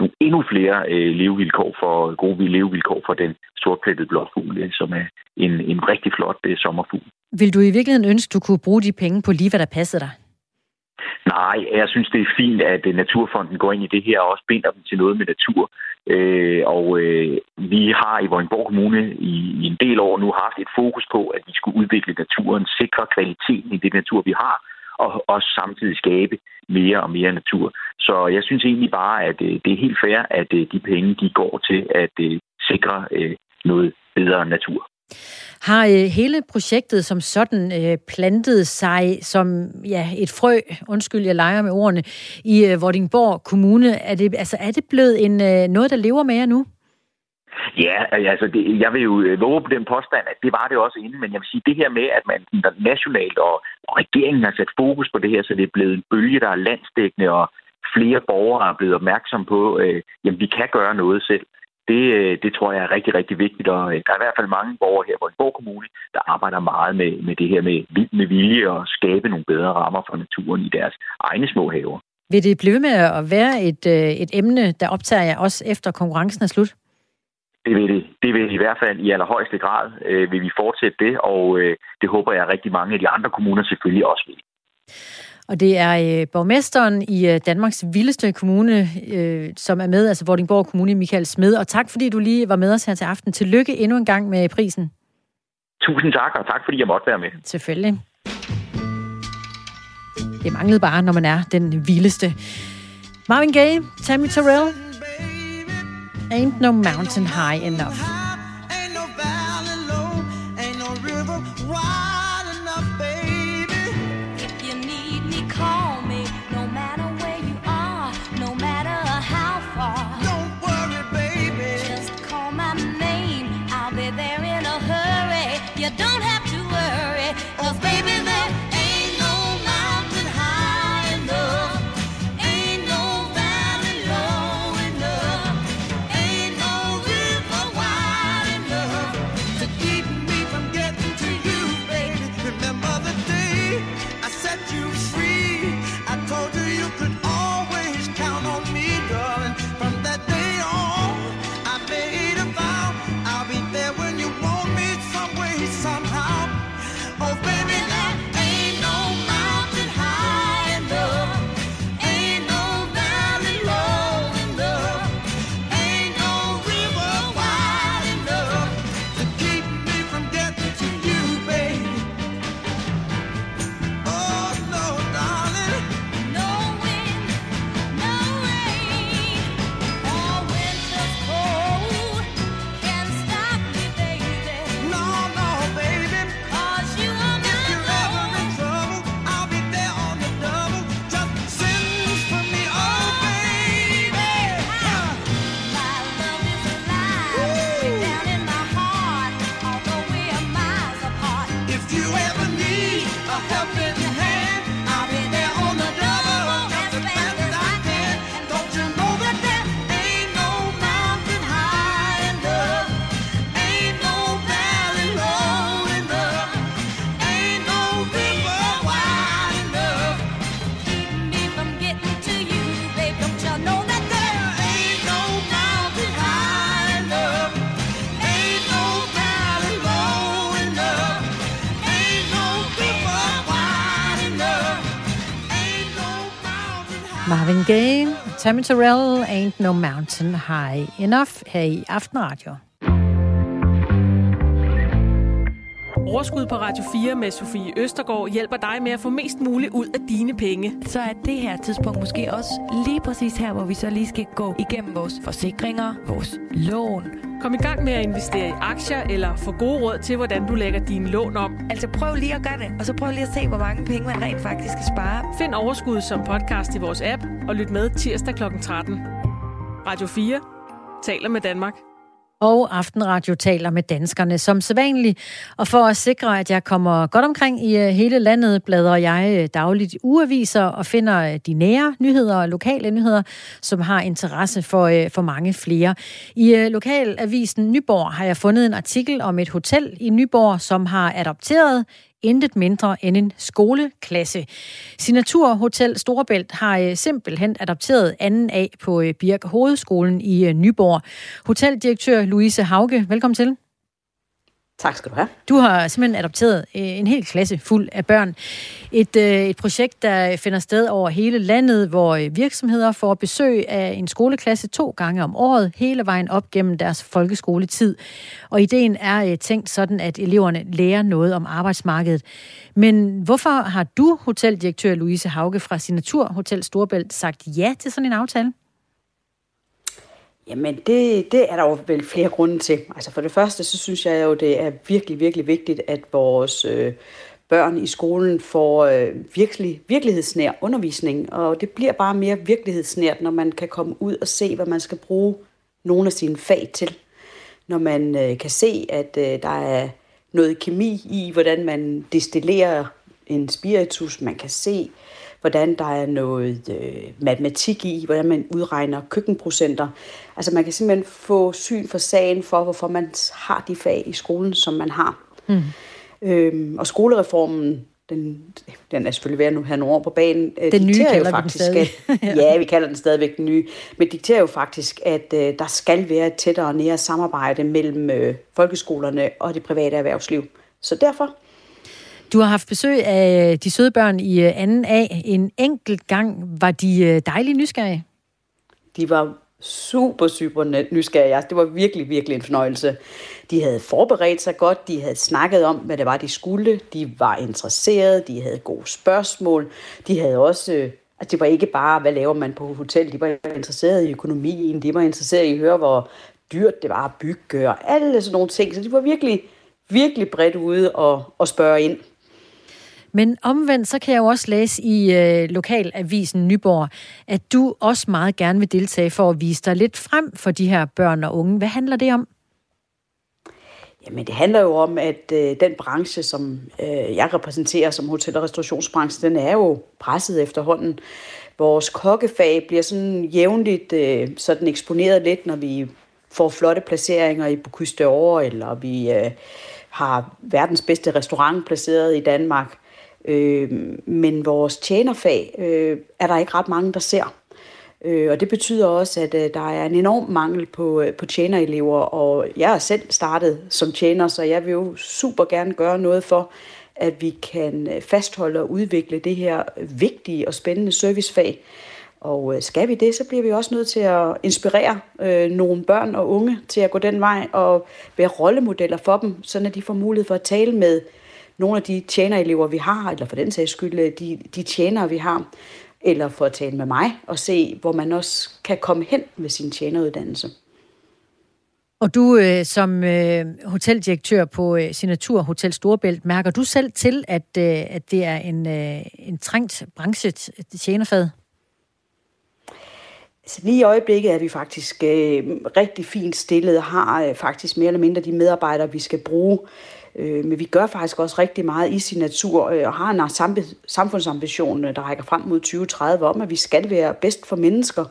nogle endnu flere øh, levevilkår for gode levevilkår for den sortplettede blåfugl, øh, som er en, en rigtig flot øh, sommerfugl. Vil du i virkeligheden ønske, du kunne bruge de penge på lige, hvad der passede dig? Nej, jeg synes, det er fint, at øh, Naturfonden går ind i det her og også binder dem til noget med natur. Øh, og øh, vi har i Vordingborg Kommune i, i en del år nu haft et fokus på, at vi skulle udvikle naturen, sikre kvaliteten i det natur, vi har, og også samtidig skabe mere og mere natur. Så jeg synes egentlig bare, at øh, det er helt fair, at øh, de penge de går til at øh, sikre noget bedre natur. Har øh, hele projektet som sådan øh, plantet sig som ja, et frø, undskyld, jeg leger med ordene, i øh, Vordingborg Kommune? Er det, altså, er det blevet en, øh, noget, der lever med jer nu? Ja, altså det, jeg vil jo øh, våge på den påstand, at det var det også inden, men jeg vil sige det her med, at man nationalt og, og regeringen har sat fokus på det her, så det er blevet en bølge, der er landsdækkende, og flere borgere er blevet opmærksom på, øh, jamen vi kan gøre noget selv. Det, øh, det tror jeg er rigtig, rigtig vigtigt, og øh, der er i hvert fald mange borgere her i Borg Kommune, der arbejder meget med, med det her med med vilje og skabe nogle bedre rammer for naturen i deres egne små haver. Vil det blive med at være et, øh, et emne, der optager jer også efter konkurrencen er slut? Det vil det. Det vil i hvert fald i allerhøjeste grad øh, vil vi fortsætte det, og øh, det håber jeg rigtig mange af de andre kommuner selvfølgelig også vil. Og det er øh, borgmesteren i øh, Danmarks vildeste kommune, øh, som er med, altså Vordingborg Kommune, Michael Smed. Og tak, fordi du lige var med os her til aften. Tillykke endnu en gang med prisen. Tusind tak, og tak fordi jeg måtte være med. Selvfølgelig. Det manglede bare, når man er den vildeste. Marvin Gaye, Tammy Terrell. Ain't no mountain high enough. Tammy Terrell, Ain't No Mountain High Enough her i Aftenradio. Overskud på Radio 4 med Sofie Østergaard hjælper dig med at få mest muligt ud af dine penge. Så er det her tidspunkt måske også lige præcis her, hvor vi så lige skal gå igennem vores forsikringer, vores lån. Kom i gang med at investere i aktier eller få gode råd til, hvordan du lægger dine lån om. Altså prøv lige at gøre det, og så prøv lige at se, hvor mange penge man rent faktisk skal spare. Find Overskud som podcast i vores app og lyt med tirsdag kl. 13. Radio 4 taler med Danmark. Og Aftenradio taler med danskerne som sædvanligt. Og for at sikre, at jeg kommer godt omkring i øh, hele landet, bladrer jeg øh, dagligt ugeaviser og finder øh, de nære nyheder og lokale nyheder, som har interesse for, for mange flere. I lokalavisen Nyborg har jeg fundet en artikel om et hotel i Nyborg, som har adopteret intet mindre end en skoleklasse. Signatur Hotel Storebælt har øh, simpelthen adopteret anden A på øh, Birk Hovedskolen i øh, Nyborg. Hoteldirektør Louise Hauge, velkommen til. Tak skal du have. Du har simpelthen adopteret øh, en hel klasse fuld af børn. Et, øh, et projekt, der finder sted over hele landet, hvor øh, virksomheder får besøg af en skoleklasse to gange om året, hele vejen op gennem deres folkeskoletid. Og ideen er tænkt sådan, at eleverne lærer noget om arbejdsmarkedet. Men hvorfor har du, hoteldirektør Louise Hauge fra Signatur Hotel Storbælt, sagt ja til sådan en aftale? Jamen, det, det er der jo vel flere grunde til. Altså for det første, så synes jeg jo, det er virkelig, virkelig vigtigt, at vores øh, børn i skolen får øh, virkelig, virkelighedsnær undervisning. Og det bliver bare mere virkelighedsnært, når man kan komme ud og se, hvad man skal bruge nogle af sine fag til. Når man øh, kan se, at øh, der er noget kemi i, hvordan man destillerer en spiritus. Man kan se, hvordan der er noget øh, matematik i, hvordan man udregner køkkenprocenter. Altså man kan simpelthen få syn for sagen for, hvorfor man har de fag i skolen, som man har. Mm. Øhm, og skolereformen den, den er selvfølgelig ved at have nogle år på banen, øh, Den nye dikterer jo kalder vi den faktisk, stadig. At, ja, vi kalder den stadigvæk den nye, men dikterer jo faktisk, at øh, der skal være et tættere og nære samarbejde mellem øh, folkeskolerne og det private erhvervsliv. Så derfor du har haft besøg af øh, de søde børn i øh, 2A. En enkelt gang var de øh, dejlige nysgerrige. De var super, super nysgerrige. Altså, det var virkelig, virkelig en fornøjelse. De havde forberedt sig godt, de havde snakket om, hvad det var, de skulle. De var interesserede, de havde gode spørgsmål. De havde også... Altså, det var ikke bare, hvad laver man på hotel. De var interesserede i økonomien, de var interesserede i at høre, hvor dyrt det var at bygge, og alle sådan nogle ting. Så de var virkelig, virkelig bredt ude og, og spørge ind. Men omvendt, så kan jeg jo også læse i øh, lokalavisen Nyborg, at du også meget gerne vil deltage for at vise dig lidt frem for de her børn og unge. Hvad handler det om? Jamen, det handler jo om, at øh, den branche, som øh, jeg repræsenterer som hotel- og restaurationsbranche, den er jo presset efterhånden. Vores kokkefag bliver sådan jævnligt øh, sådan eksponeret lidt, når vi får flotte placeringer i Bocuse d'Or, eller vi øh, har verdens bedste restaurant placeret i Danmark. Øh, men vores tjenerfag øh, er der ikke ret mange, der ser. Øh, og det betyder også, at øh, der er en enorm mangel på, øh, på tjenerelever, og jeg er selv startet som tjener, så jeg vil jo super gerne gøre noget for, at vi kan øh, fastholde og udvikle det her vigtige og spændende servicefag. Og øh, skal vi det, så bliver vi også nødt til at inspirere øh, nogle børn og unge til at gå den vej og være rollemodeller for dem, så de får mulighed for at tale med nogle af de tjenerelever, vi har, eller for den sags skyld øh, de, de tjenere, vi har, eller for at tale med mig og se, hvor man også kan komme hen med sin tjeneruddannelse. Og du øh, som øh, hoteldirektør på øh, Signatur Hotel Storebælt, mærker du selv til, at, øh, at det er en, øh, en trængt branche, tjenerfad? Så lige i øjeblikket er vi faktisk øh, rigtig fint stillet og har øh, faktisk mere eller mindre de medarbejdere, vi skal bruge. Øh, men vi gør faktisk også rigtig meget i sin natur øh, og har en samfundsambition, øh, der rækker frem mod 2030 om, at vi skal være bedst for mennesker.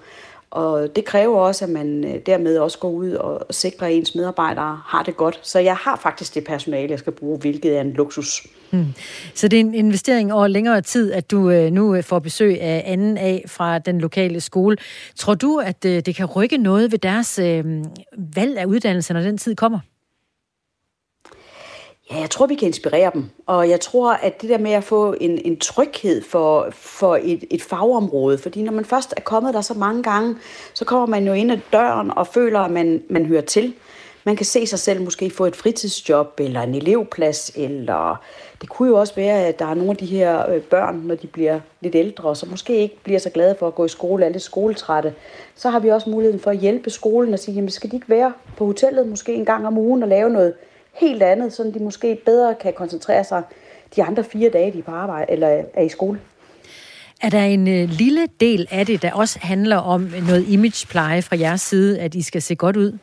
Og det kræver også, at man øh, dermed også går ud og sikrer, at ens medarbejdere har det godt. Så jeg har faktisk det personale, jeg skal bruge, hvilket er en luksus. Hmm. Så det er en investering over længere tid, at du øh, nu får besøg af anden A fra den lokale skole. Tror du, at det kan rykke noget ved deres valg af uddannelse, når den tid kommer? Ja, jeg tror, vi kan inspirere dem. Og jeg tror, at det der med at få en, en tryghed for, for et, et fagområde, fordi når man først er kommet der så mange gange, så kommer man jo ind ad døren og føler, at man, man hører til. Man kan se sig selv måske få et fritidsjob, eller en elevplads, eller det kunne jo også være, at der er nogle af de her øh, børn, når de bliver lidt ældre, så måske ikke bliver så glade for at gå i skole, er lidt skoletrætte. Så har vi også muligheden for at hjælpe skolen og sige, jamen skal de ikke være på hotellet måske en gang om ugen og lave noget helt andet, så de måske bedre kan koncentrere sig de andre fire dage, de er på arbejde eller er i skole. Er der en øh, lille del af det, der også handler om noget imagepleje fra jeres side, at I skal se godt ud?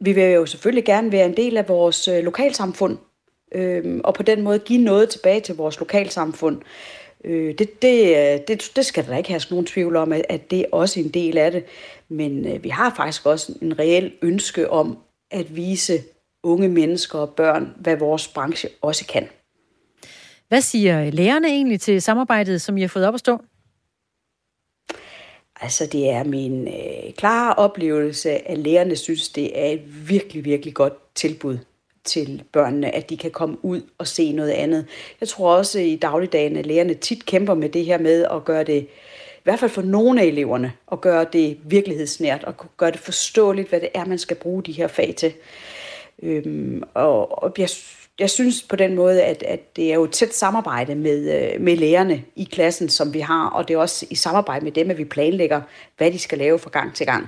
Vi vil jo selvfølgelig gerne være en del af vores øh, lokalsamfund, øh, og på den måde give noget tilbage til vores lokalsamfund. Øh, det, det, øh, det, det skal der ikke have nogen tvivl om, at, at det er også en del af det. Men øh, vi har faktisk også en reel ønske om at vise unge mennesker og børn, hvad vores branche også kan. Hvad siger lærerne egentlig til samarbejdet, som I har fået op at stå? Altså, det er min øh, klare oplevelse, at lærerne synes, det er et virkelig, virkelig godt tilbud til børnene, at de kan komme ud og se noget andet. Jeg tror også i dagligdagen, at lærerne tit kæmper med det her med at gøre det, i hvert fald for nogle af eleverne, at gøre det virkelighedsnært og gøre det forståeligt, hvad det er, man skal bruge de her fag til. Øhm, og, og jeg, jeg synes på den måde, at, at det er jo et tæt samarbejde med, øh, med lærerne i klassen, som vi har, og det er også i samarbejde med dem, at vi planlægger, hvad de skal lave fra gang til gang.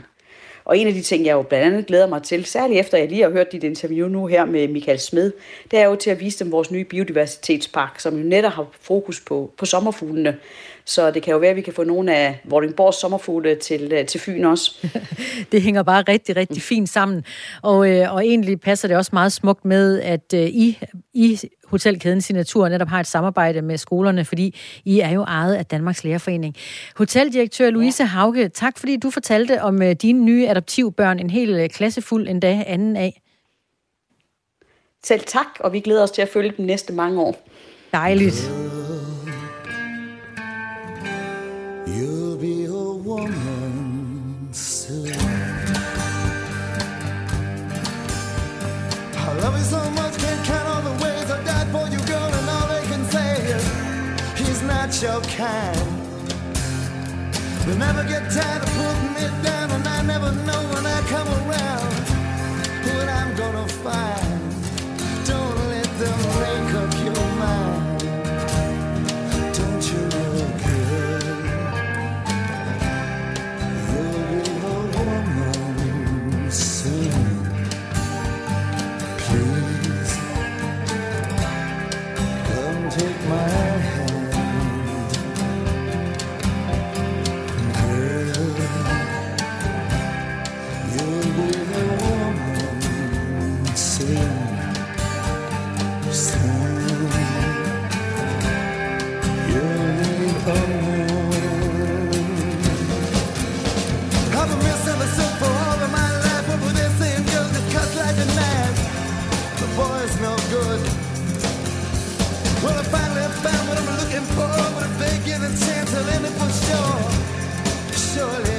Og en af de ting, jeg jo blandt andet glæder mig til, særligt efter jeg lige har hørt dit interview nu her med Michael Smed, det er jo til at vise dem vores nye biodiversitetspark, som jo netop har fokus på, på sommerfuglene. Så det kan jo være, at vi kan få nogle af Vordingborgs sommerfugle til, øh, til Fyn også. det hænger bare rigtig, rigtig fint sammen. Og, øh, og egentlig passer det også meget smukt med, at øh, I, I hotelkæden Signatur netop har et samarbejde med skolerne, fordi I er jo ejet af Danmarks Lærerforening. Hoteldirektør Louise Hauge, tak fordi du fortalte om øh, dine nye adoptivbørn, en hel øh, klasse fuld endda anden af. Selv tak, og vi glæder os til at følge dem næste mange år. Dejligt. Not your kind. They never get tired of putting me down, and I never know when I come around what I'm gonna find. Give a chance, I'll end it for sure. Surely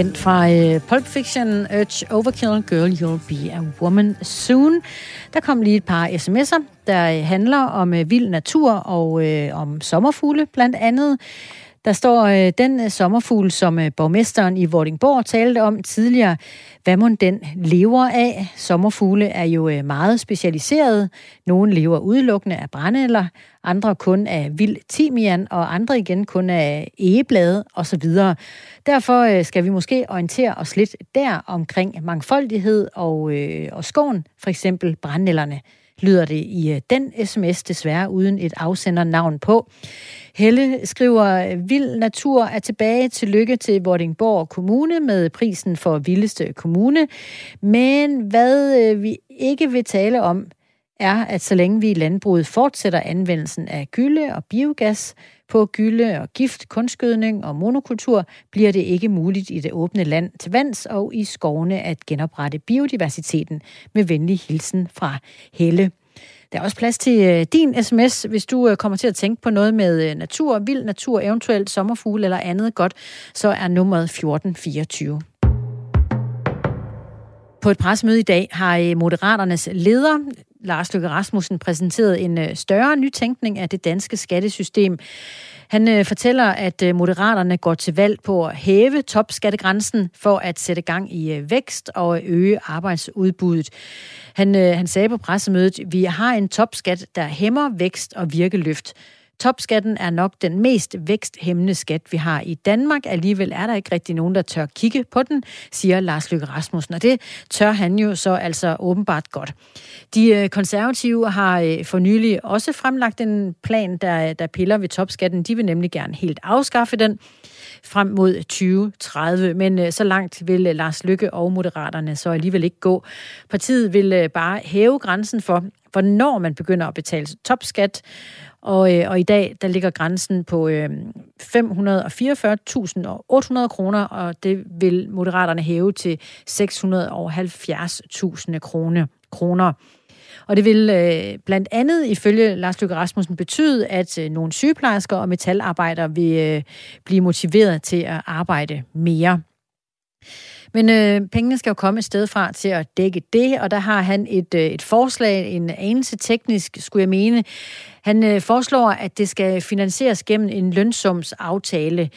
Kendt fra uh, Pulp Fiction, Urge Overkill, Girl You'll Be a Woman Soon. Der kom lige et par sms'er, der handler om uh, vild natur og uh, om sommerfugle blandt andet. Der står øh, den øh, sommerfugl, som øh, borgmesteren i Vordingborg talte om tidligere. Hvad må den lever af? Sommerfugle er jo øh, meget specialiseret. Nogle lever udelukkende af brændenælder, andre kun af vild timian, og andre igen kun af egeblade osv. Derfor øh, skal vi måske orientere os lidt der omkring mangfoldighed og, øh, og skoven, for eksempel brændenælderne lyder det i øh, den sms, desværre uden et afsendernavn på. Helle skriver, vild natur er tilbage til lykke til Vordingborg Kommune med prisen for vildeste kommune. Men hvad øh, vi ikke vil tale om, er, at så længe vi i landbruget fortsætter anvendelsen af gylde og biogas på gylde og gift, kunstgødning og monokultur, bliver det ikke muligt i det åbne land til vands og i skovene at genoprette biodiversiteten med venlig hilsen fra Helle. Der er også plads til øh, din sms, hvis du øh, kommer til at tænke på noget med øh, natur, vild natur, eventuelt sommerfugle eller andet godt, så er nummeret 1424. På et pressemøde i dag har Moderaternes leder, Lars Løkke Rasmussen, præsenteret en øh, større nytænkning af det danske skattesystem. Han øh, fortæller, at øh, Moderaterne går til valg på at hæve topskattegrænsen for at sætte gang i vækst og øge arbejdsudbuddet. Han, han sagde på pressemødet, vi har en topskat, der hæmmer vækst og virkeløft. Topskatten er nok den mest væksthæmmende skat, vi har i Danmark. Alligevel er der ikke rigtig nogen, der tør kigge på den, siger Lars Løkke Rasmussen. Og det tør han jo så altså åbenbart godt. De øh, konservative har øh, for nylig også fremlagt en plan, der, der piller ved topskatten. De vil nemlig gerne helt afskaffe den. frem mod 2030. Men øh, så langt vil Lars Lykke og Moderaterne så alligevel ikke gå. Partiet vil bare hæve grænsen for, hvornår man begynder at betale topskat. Og, øh, og i dag, der ligger grænsen på øh, 544.800 kroner, og det vil Moderaterne hæve til 670.000 kroner. kroner. Og det vil øh, blandt andet ifølge Lars Løkke Rasmussen betyde, at øh, nogle sygeplejersker og metalarbejdere vil øh, blive motiveret til at arbejde mere. Men øh, pengene skal jo komme et sted fra til at dække det, og der har han et, øh, et forslag, en anelse teknisk, skulle jeg mene. Han øh, foreslår, at det skal finansieres gennem en lønsumsaftale.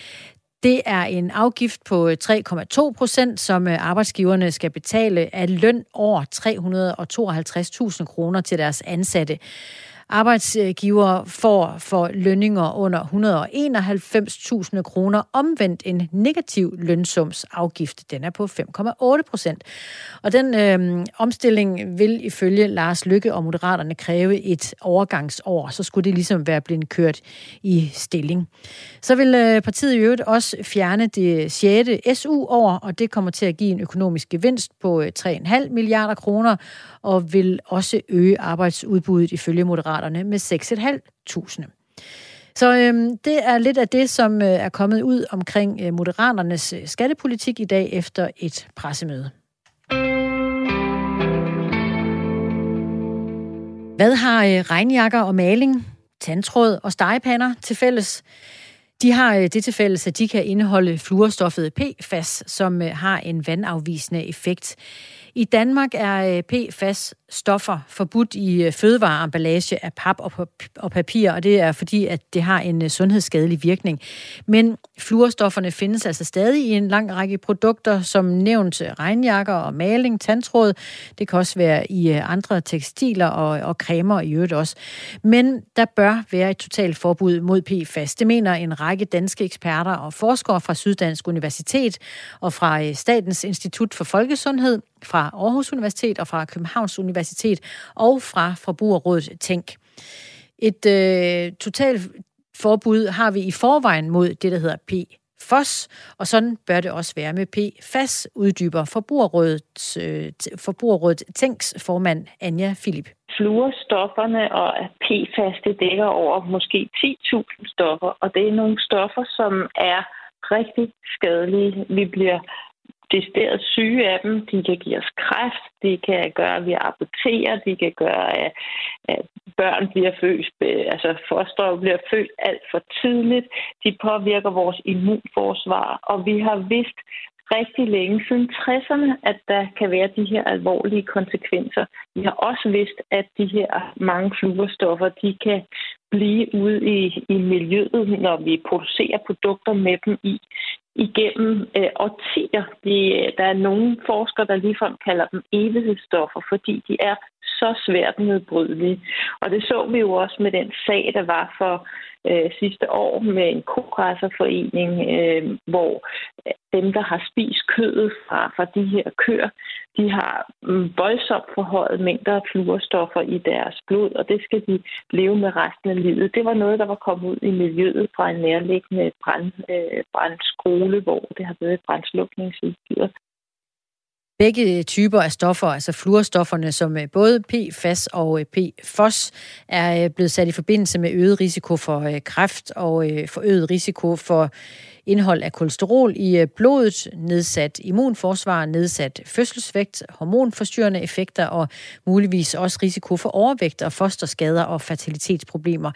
Det er en afgift på øh, 3,2 procent, som øh, arbejdsgiverne skal betale af løn over 352.000 kroner til deres ansatte. Arbejdsgiver får for lønninger under 191.000 kroner omvendt en negativ lønsumsafgift. Den er på 5,8 procent. Og den øh, omstilling vil ifølge Lars Lykke og Moderaterne kræve et overgangsår. Så skulle det ligesom være blevet kørt i stilling. Så vil øh, partiet i øvrigt også fjerne det 6. SU-år, og det kommer til at give en økonomisk gevinst på øh, 3,5 milliarder kroner, og vil også øge arbejdsudbuddet ifølge Moderaterne med 6.500. Så øhm, det er lidt af det, som øh, er kommet ud omkring øh, Moderaternes øh, skattepolitik i dag efter et pressemøde. Hvad har øh, regnjakker og maling, tandtråd og stegepander til fælles? De har øh, det til fælles, at de kan indeholde fluorstoffet PFAS, som øh, har en vandafvisende effekt. I Danmark er øh, PFAS-stoffer forbudt i øh, fødevareemballage af pap og papir, og det er fordi, at det har en øh, sundhedsskadelig virkning. Men fluorstofferne findes altså stadig i en lang række produkter, som nævnt regnjakker og maling, tandtråd. Det kan også være i andre tekstiler og, og cremer i øvrigt også. Men der bør være et totalt forbud mod PFAS. Det mener en række danske eksperter og forskere fra Syddansk Universitet og fra Statens Institut for Folkesundhed fra Aarhus Universitet og fra Københavns Universitet og fra Forbrugerrådet Tænk. Et øh, totalt forbud har vi i forvejen mod det, der hedder PFOS, og sådan bør det også være med PFAS, uddyber Forbrugerrådet, øh, Forbrugerrådet Tænks formand Anja Philip. Fluorstofferne og PFAS, det dækker over måske 10.000 stoffer, og det er nogle stoffer, som er rigtig skadelige. Vi bliver decideret syge af dem. De kan give os kræft, de kan gøre, at vi aborterer, de kan gøre, at, at børn bliver født, øh, altså foster bliver født alt for tidligt. De påvirker vores immunforsvar, og vi har vidst rigtig længe, siden 60'erne, at der kan være de her alvorlige konsekvenser. Vi har også vidst, at de her mange fluorstoffer, de kan blive ude i, i miljøet, når vi producerer produkter med dem i igennem øh, årtier. De, øh, der er nogle forskere, der ligefrem kalder dem evighedsstoffer, fordi de er så svært nedbrydelige. Og det så vi jo også med den sag, der var for øh, sidste år med en kogræsserforening, øh, hvor øh, dem, der har spist kødet fra, fra de her køer, de har mm, voldsomt forhøjet mængder af fluorstoffer i deres blod, og det skal de leve med resten af livet. Det var noget, der var kommet ud i miljøet fra en nærliggende brand, øh, brandskole, hvor det har været et brændslukningsudstyr. Begge typer af stoffer, altså fluorstofferne, som øh, både PFAS og øh, PFOS, er øh, blevet sat i forbindelse med øget risiko for kræft og forøget risiko for indhold af kolesterol i blodet, nedsat immunforsvar, nedsat fødselsvægt, hormonforstyrrende effekter og muligvis også risiko for overvægt og fosterskader og fertilitetsproblemer.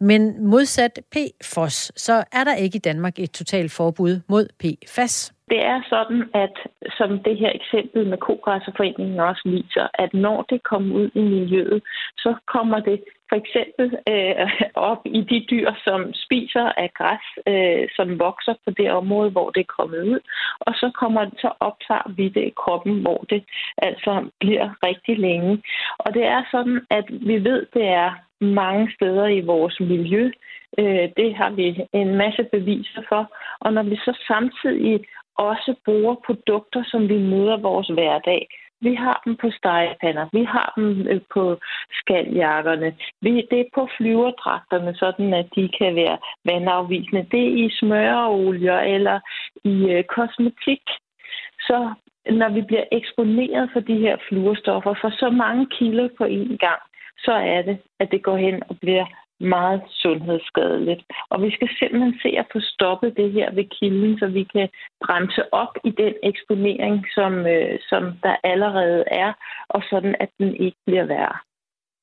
Men modsat PFOS, så er der ikke i Danmark et totalt forbud mod PFAS. Det er sådan, at som det her eksempel med Kogræsserforeningen også viser, at når det kommer ud i miljøet, så kommer det for eksempel øh, op i de dyr, som spiser af græs, øh, som vokser på det område, hvor det er kommet ud, og så kommer det, så optager vi det i kroppen, hvor det altså bliver rigtig længe. Og det er sådan, at vi ved, det er mange steder i vores miljø. Øh, det har vi en masse beviser for. Og når vi så samtidig også bruger produkter, som vi møder vores hverdag, Vi har dem på stegepander. Vi har dem øh, på skaljakkerne. Vi, det er på flyverdragterne, sådan at de kan være vandafvisende. Det er i smøreolier eller i øh, kosmetik. Så når vi bliver eksponeret for de her fluorstoffer for så mange kilder på én gang, så er det, at det går hen og bliver meget sundhedsskadeligt. Og vi skal simpelthen se at få stoppet det her ved kilden, så vi kan bremse op i den eksponering, som, øh, som der allerede er, og sådan at den ikke bliver værre.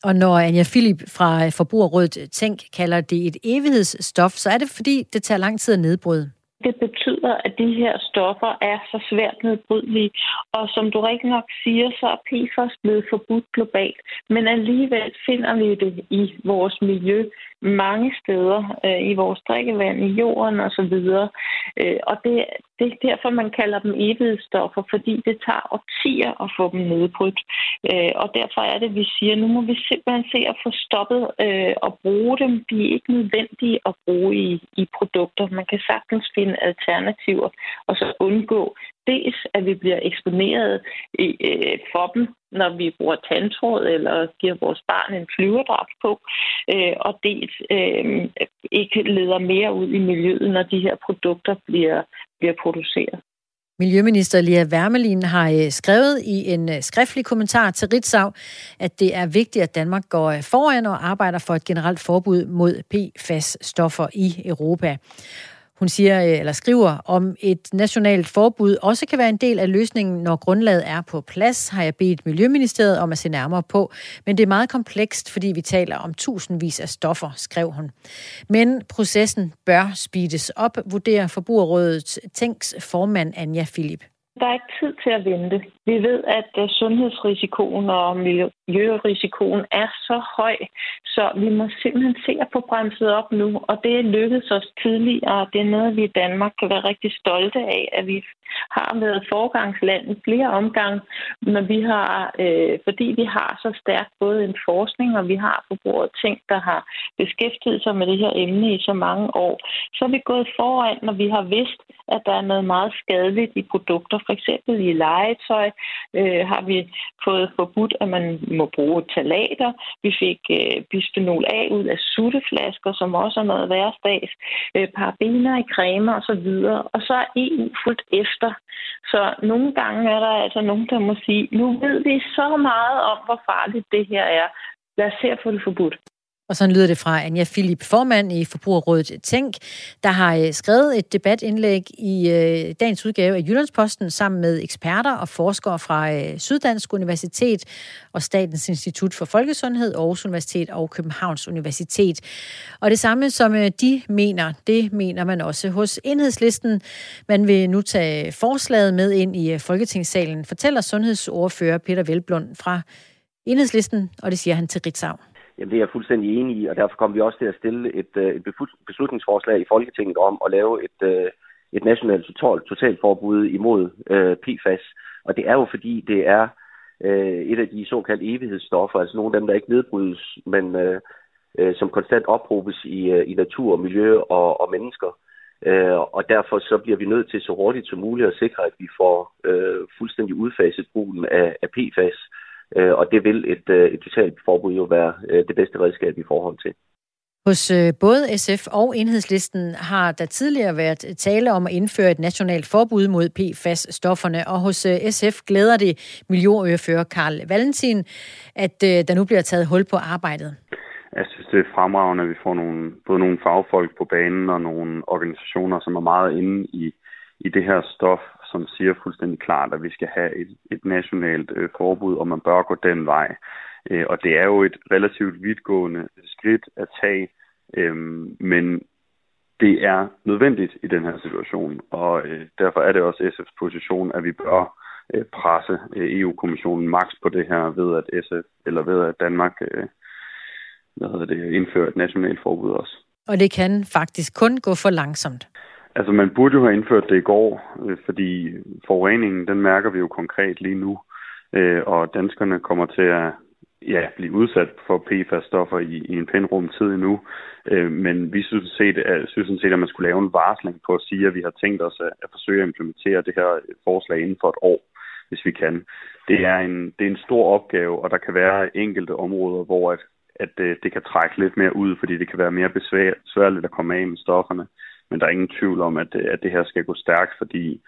Og når Anja Philip fra Forbrugerrådet Tænk kalder det et evighedsstof, så er det fordi, det tager lang tid at nedbryde. Det betyder, at de her stoffer er så svært nedbrydelige. Og som du rigtig nok siger, så er PFAS blevet forbudt globalt. Men alligevel finder vi det i vores miljø mange steder, øh, i vores drikkevand, i jorden osv. Øh, og det, det er derfor, man kalder dem evighedsstoffer, fordi det tager årtier at få dem nedbrudt. Øh, og derfor er det, vi siger, nu må vi simpelthen se at få stoppet øh, at bruge dem. De er ikke nødvendige at bruge i, i produkter. Man kan sagtens finde alternativer, og så undgå dels, at vi bliver eksponeret i, øh, for dem, når vi bruger tandtråd eller giver vores barn en flyverdragt på, øh, og dels øh, ikke leder mere ud i miljøet, når de her produkter bliver, bliver produceret. Miljøminister Lea Wermelin har øh, skrevet i en øh, skriftlig kommentar til Ritzau, at det er vigtigt, at Danmark går øh, foran og arbejder for et generelt forbud mod PFAS-stoffer i Europa. Hun siger øh, eller skriver, om et nationalt forbud også kan være en del af løsningen, når grundlaget er på plads, har jeg bedt Miljøministeriet om at se nærmere på. Men det er meget komplekst, fordi vi taler om tusindvis af stoffer, skrev hun. Men processen bør speedes op, vurderer Forbrugerrådet Tænks formand Anja Philip. Der er ikke tid til at vente. Vi ved, at øh, sundhedsrisikoen og miljørisikoen er så høj, så vi må simpelthen se at få bremset op nu. Og det er lykkedes os tidligere, og det er noget, vi i Danmark kan være rigtig stolte af, at vi har været forgangsland i flere omgange, når vi har, øh, fordi vi har så stærkt både en forskning, og vi har forbruget ting, der har beskæftiget sig med det her emne i så mange år. Så er vi gået foran, når vi har vidst, at der er noget meget skadeligt i produkter, for eksempel i legetøj, øh, har vi fået forbudt, at man må bruge talater. Vi fik øh, bisphenol A ud af sutteflasker, som også er noget hverdags, Øh, parabener i cremer osv. Og så er EU fuldt efter. Så nogle gange er der altså nogen, der må sige, nu ved vi så meget om, hvor farligt det her er. Lad os se at få det forbudt. Og så lyder det fra Anja Philip, formand i Forbrugerrådet Tænk, der har øh, skrevet et debatindlæg i øh, dagens udgave af Jyllandsposten sammen med eksperter og forskere fra øh, Syddansk Universitet og Statens Institut for Folkesundhed, Aarhus Universitet og Københavns Universitet. Og det samme som de mener, det mener man også hos enhedslisten. Man vil nu tage forslaget med ind i Folketingssalen, fortæller sundhedsordfører Peter Velblund fra enhedslisten, og det siger han til Ritzau. Jamen, det er jeg fuldstændig enig i, og derfor kommer vi også til at stille et, øh, et beslutningsforslag i Folketinget om at lave et, øh, et nationalt total, totalforbud imod øh, PFAS. Og det er jo fordi, det er øh, et af de såkaldte evighedsstoffer, altså nogle af dem, der ikke nedbrydes, men øh, øh, som konstant ophobes i, øh, i natur, miljø og, og mennesker. Øh, og derfor så bliver vi nødt til så hurtigt som muligt at sikre, at vi får øh, fuldstændig udfaset brugen af, af PFAS. Øh, og det vil et, øh, et totalt forbud jo være øh, det bedste redskab i forhold til. Hos både SF og Enhedslisten har der tidligere været tale om at indføre et nationalt forbud mod PFAS-stofferne, og hos SF glæder det miljøordfører Karl Valentin, at der nu bliver taget hul på arbejdet. Jeg synes, det er fremragende, at vi får nogle, både nogle fagfolk på banen og nogle organisationer, som er meget inde i, i det her stof, som siger fuldstændig klart, at vi skal have et, et nationalt øh, forbud, og man bør gå den vej. Øh, og det er jo et relativt vidtgående skridt at tage, øh, men det er nødvendigt i den her situation, og øh, derfor er det også SF's position, at vi bør øh, presse øh, EU-kommissionen maks på det her ved at SF eller ved at Danmark øh, hvad hedder det, indfører et nationalt forbud også. Og det kan faktisk kun gå for langsomt. Altså, man burde jo have indført det i går, øh, fordi forureningen, den mærker vi jo konkret lige nu, øh, og danskerne kommer til at ja, blive udsat for PFAS-stoffer i, i en pæn rum tid endnu. Øh, men vi synes set, at, synes set, at man skulle lave en varsling på at sige, at vi har tænkt os at, at forsøge at implementere det her forslag inden for et år. hvis vi kan. Det er, en, det er en stor opgave, og der kan være enkelte områder, hvor at, at det, det kan trække lidt mere ud, fordi det kan være mere besværligt at komme af med stofferne. Men der er ingen tvivl om, at, at det her skal gå stærkt, fordi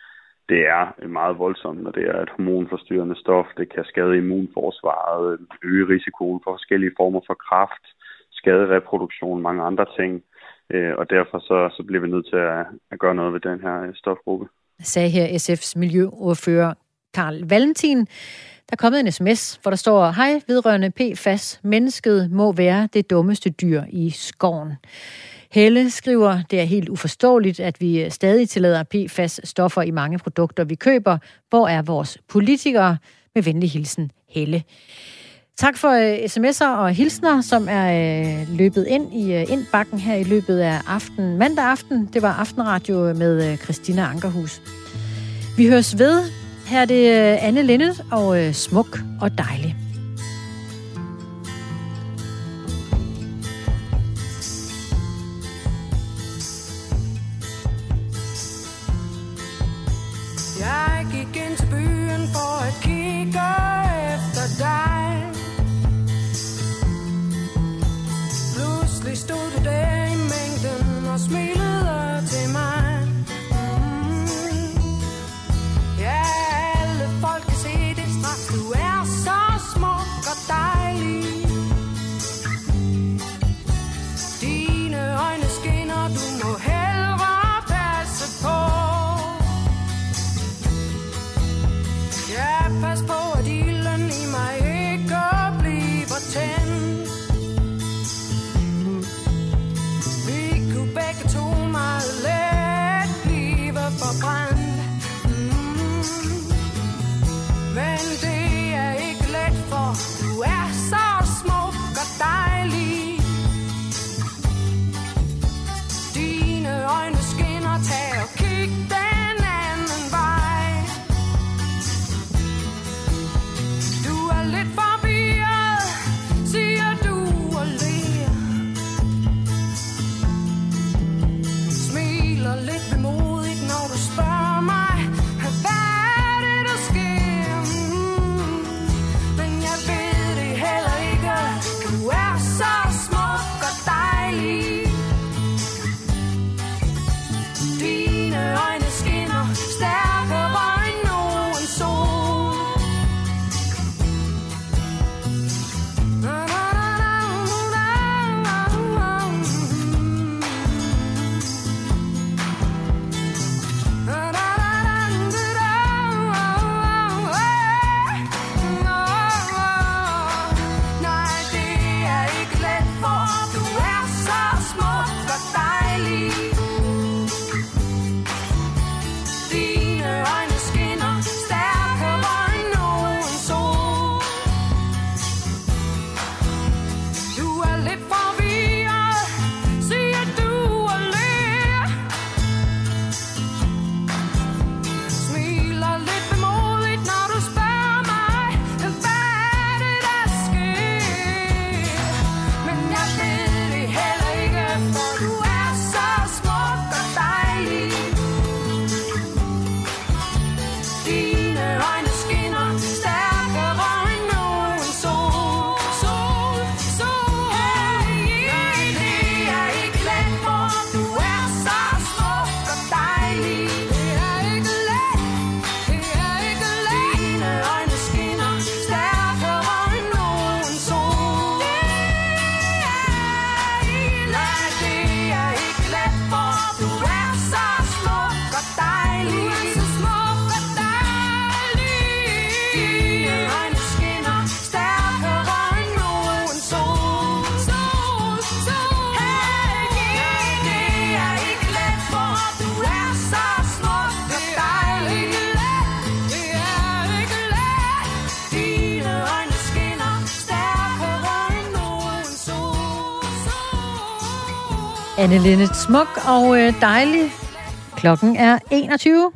det er meget voldsomt, når det er et hormonforstyrrende stof. Det kan skade immunforsvaret, øge risikoen for forskellige former for kræft, skade reproduktion, mange andre ting. Øh, og derfor så, så bliver vi nødt til at, at gøre noget ved den her øh, stofgruppe. Sagde her SF's miljøordfører Karl Valentin. Der er kommet en sms, hvor der står, Hej, vedrørende PFAS. Mennesket må være det dummeste dyr i skoven. Helle skriver, det er helt uforståeligt, at vi øh, stadig tillader PFAS-stoffer i mange produkter, vi køber. Hvor er vores politikere? Med venlig hilsen, Helle. Tak for uh, sms'er og hilsner, som er uh, løbet ind i uh, indbakken her i løbet af aften. Mandag aften, det var Aftenradio med uh, Christina Ankerhus. Vi høres ved. Her er det uh, Anne Lindet og uh, Smuk og Dejlig. Kigge Anne Linnet Smuk og øh, dejlig. Klokken er 21.